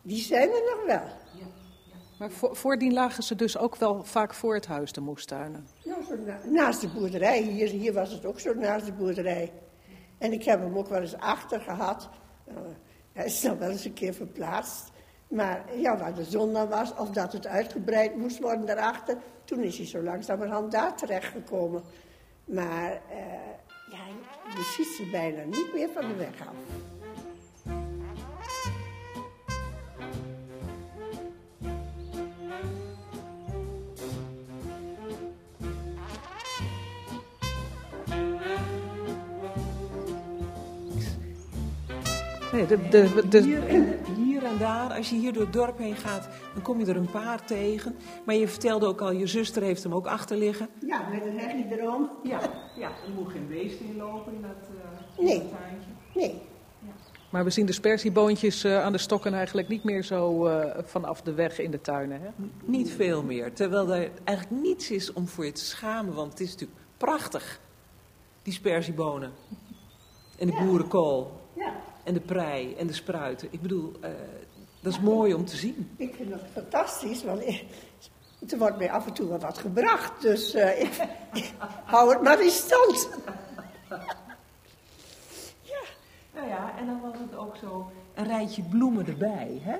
die zijn er nog wel. Ja, ja. Maar voor, voordien lagen ze dus ook wel vaak voor het huis, de moestuinen? Nou, zo na, naast de boerderij. Hier, hier was het ook zo naast de boerderij. En ik heb hem ook wel eens achter gehad. Uh, hij is dan wel eens een keer verplaatst. Maar ja, waar de zon dan was, of dat het uitgebreid moest worden daarachter, toen is hij zo langzamerhand daar terechtgekomen. Maar uh, ja, je ziet ze bijna niet meer van de weg af. Nee, de, de, de, en, daar, als je hier door het dorp heen gaat, dan kom je er een paar tegen. Maar je vertelde ook al, je zuster heeft hem ook achter liggen. Ja, met een hegje erom. Ja, ja, er moet geen beest in lopen in dat, eh, Nee. tuintje. Nee. maar we zien de spersieboontjes eh, aan de stokken eigenlijk niet meer zo eh, vanaf de weg in de tuinen. Hè? Niet veel meer. Terwijl er eigenlijk niets is om voor je te schamen, want het is natuurlijk prachtig. Die sperziebonen. En de boerenkool. Ja. En de prei en de spruiten. Ik bedoel, eh, dat is mooi om te zien. Ik vind dat fantastisch, want er wordt mij af en toe wel wat gebracht. Dus eh, ik, ik hou het maar in stand. Nou ja, en dan was het ook zo een rijtje bloemen erbij. Hè?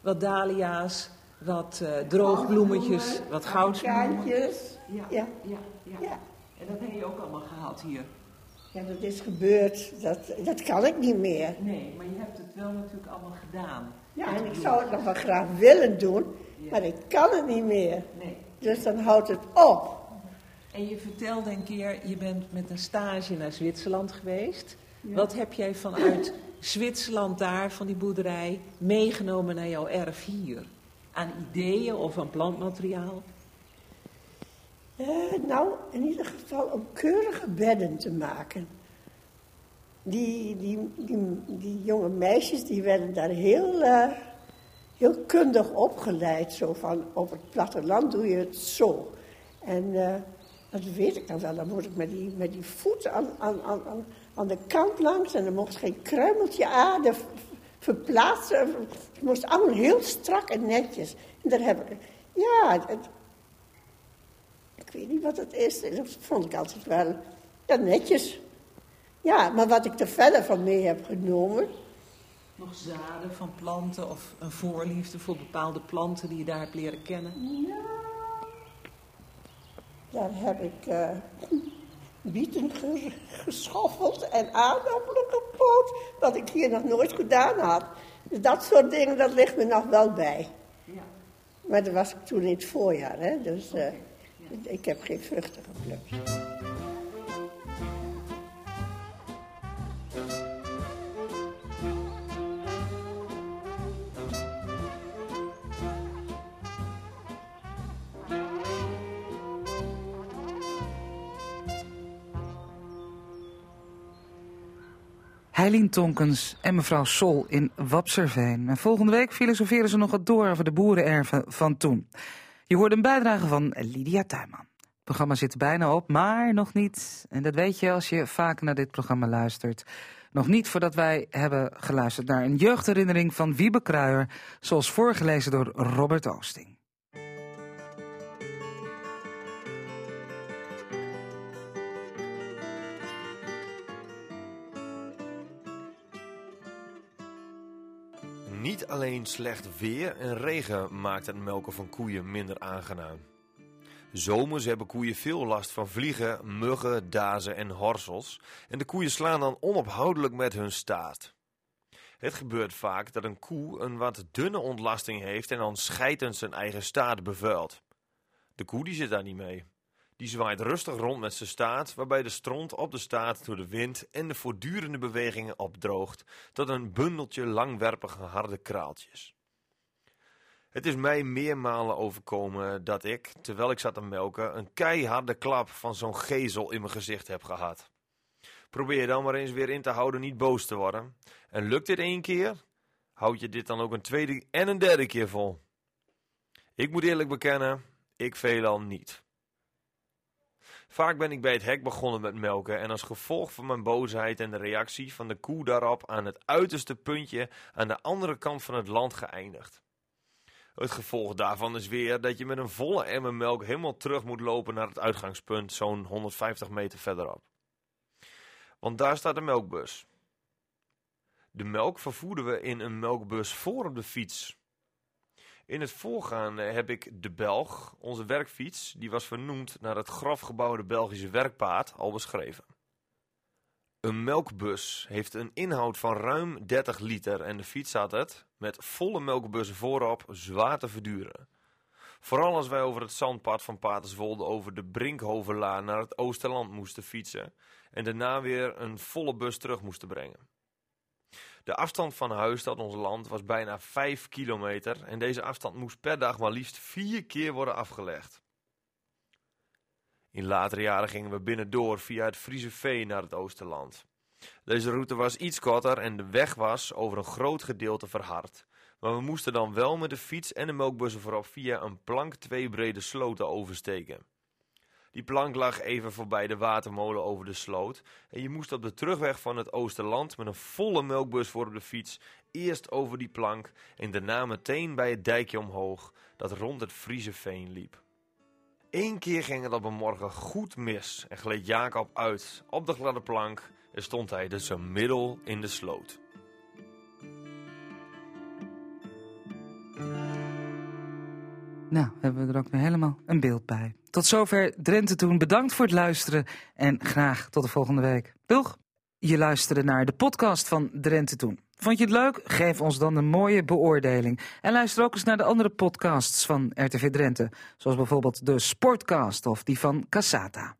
Wat dahlia's, wat eh, droogbloemetjes, wat goudsbloemen. Ja, Ja. ja, ja, Ja. En dat heb je ook allemaal gehad hier. Ja, dat is gebeurd. Dat, dat kan ik niet meer. Nee, maar je hebt het wel natuurlijk allemaal gedaan. Ja, en ik zou het nog wel graag willen doen, maar ik kan het niet meer. Nee. Dus dan houdt het op. En je vertelde een keer, je bent met een stage naar Zwitserland geweest. Ja. Wat heb jij vanuit Zwitserland daar, van die boerderij, meegenomen naar jouw erf hier? Aan ideeën of aan plantmateriaal? Eh, nou, in ieder geval om keurige bedden te maken. Die, die, die, die jonge meisjes die werden daar heel, eh, heel kundig opgeleid. Zo van, op het platteland doe je het zo. En eh, dat weet ik dan wel. Dan moet ik met die, met die aan, aan, aan, aan- de kant langs. En er mocht geen kruimeltje aarde verplaatsen. Het moest allemaal heel strak en netjes. En daar heb ik... Ja, het, ik weet niet wat het is. Dat vond ik altijd wel ja, netjes. Ja, maar wat ik er verder van mee heb genomen. Nog zaden van planten of een voorliefde voor bepaalde planten die je daar hebt leren kennen? Daar heb ik eh, bieten ge- geschoffeld en aardappelen gepoot. Wat ik hier nog nooit gedaan had. Dus dat soort dingen, dat ligt me nog wel bij. Ja. Maar dat was ik toen in het voorjaar, hè. Dus eh, ik heb geen vruchten geplukt. Heilien Tonkens en mevrouw Sol in Wapserveen. En volgende week filosoferen ze nog wat door over de boerenerven van toen. Je hoort een bijdrage van Lydia Tuinman. Het programma zit bijna op, maar nog niet. En dat weet je als je vaak naar dit programma luistert. Nog niet voordat wij hebben geluisterd naar een jeugdherinnering van Wiebe Kruijer, zoals voorgelezen door Robert Oosting. Niet alleen slecht weer en regen maakt het melken van koeien minder aangenaam. Zomers hebben koeien veel last van vliegen, muggen, dazen en horsels en de koeien slaan dan onophoudelijk met hun staart. Het gebeurt vaak dat een koe een wat dunne ontlasting heeft en dan scheidend zijn eigen staart bevuilt. De koe die zit daar niet mee. Die zwaait rustig rond met zijn staart, waarbij de stront op de staart door de wind en de voortdurende bewegingen opdroogt tot een bundeltje langwerpige harde kraaltjes. Het is mij meermalen overkomen dat ik, terwijl ik zat te melken, een keiharde klap van zo'n gezel in mijn gezicht heb gehad. Probeer dan maar eens weer in te houden niet boos te worden. En lukt dit één keer, houd je dit dan ook een tweede en een derde keer vol. Ik moet eerlijk bekennen, ik veelal niet. Vaak ben ik bij het hek begonnen met melken en als gevolg van mijn boosheid en de reactie van de koe daarop aan het uiterste puntje aan de andere kant van het land geëindigd. Het gevolg daarvan is weer dat je met een volle emmer melk helemaal terug moet lopen naar het uitgangspunt, zo'n 150 meter verderop. Want daar staat de melkbus. De melk vervoerden we in een melkbus voor op de fiets. In het voorgaande heb ik de Belg, onze werkfiets, die was vernoemd naar het grof gebouwde Belgische werkpaard, al beschreven. Een melkbus heeft een inhoud van ruim 30 liter en de fiets had het, met volle melkbussen voorop, zwaar te verduren. Vooral als wij over het zandpad van Paterswolde over de Brinkhovenlaan naar het Oosterland moesten fietsen en daarna weer een volle bus terug moesten brengen. De afstand van huis tot ons land was bijna 5 kilometer en deze afstand moest per dag maar liefst vier keer worden afgelegd. In latere jaren gingen we binnendoor via het Friese Veen naar het Oosterland. Deze route was iets korter en de weg was over een groot gedeelte verhard. Maar we moesten dan wel met de fiets en de melkbussen voorop via een plank twee brede sloten oversteken. Die plank lag even voorbij de watermolen over de sloot. En je moest op de terugweg van het Oosterland met een volle melkbus voor op de fiets eerst over die plank en daarna meteen bij het dijkje omhoog dat rond het Friese veen liep. Eén keer ging het op een morgen goed mis en gleed Jacob uit op de gladde plank en stond hij dus een middel in de sloot. Nou, hebben we er ook weer helemaal een beeld bij. Tot zover Drenthe Toen. Bedankt voor het luisteren en graag tot de volgende week. Doeg! Je luisterde naar de podcast van Drenthe Toen. Vond je het leuk? Geef ons dan een mooie beoordeling. En luister ook eens naar de andere podcasts van RTV Drenthe. Zoals bijvoorbeeld de Sportcast of die van Cassata.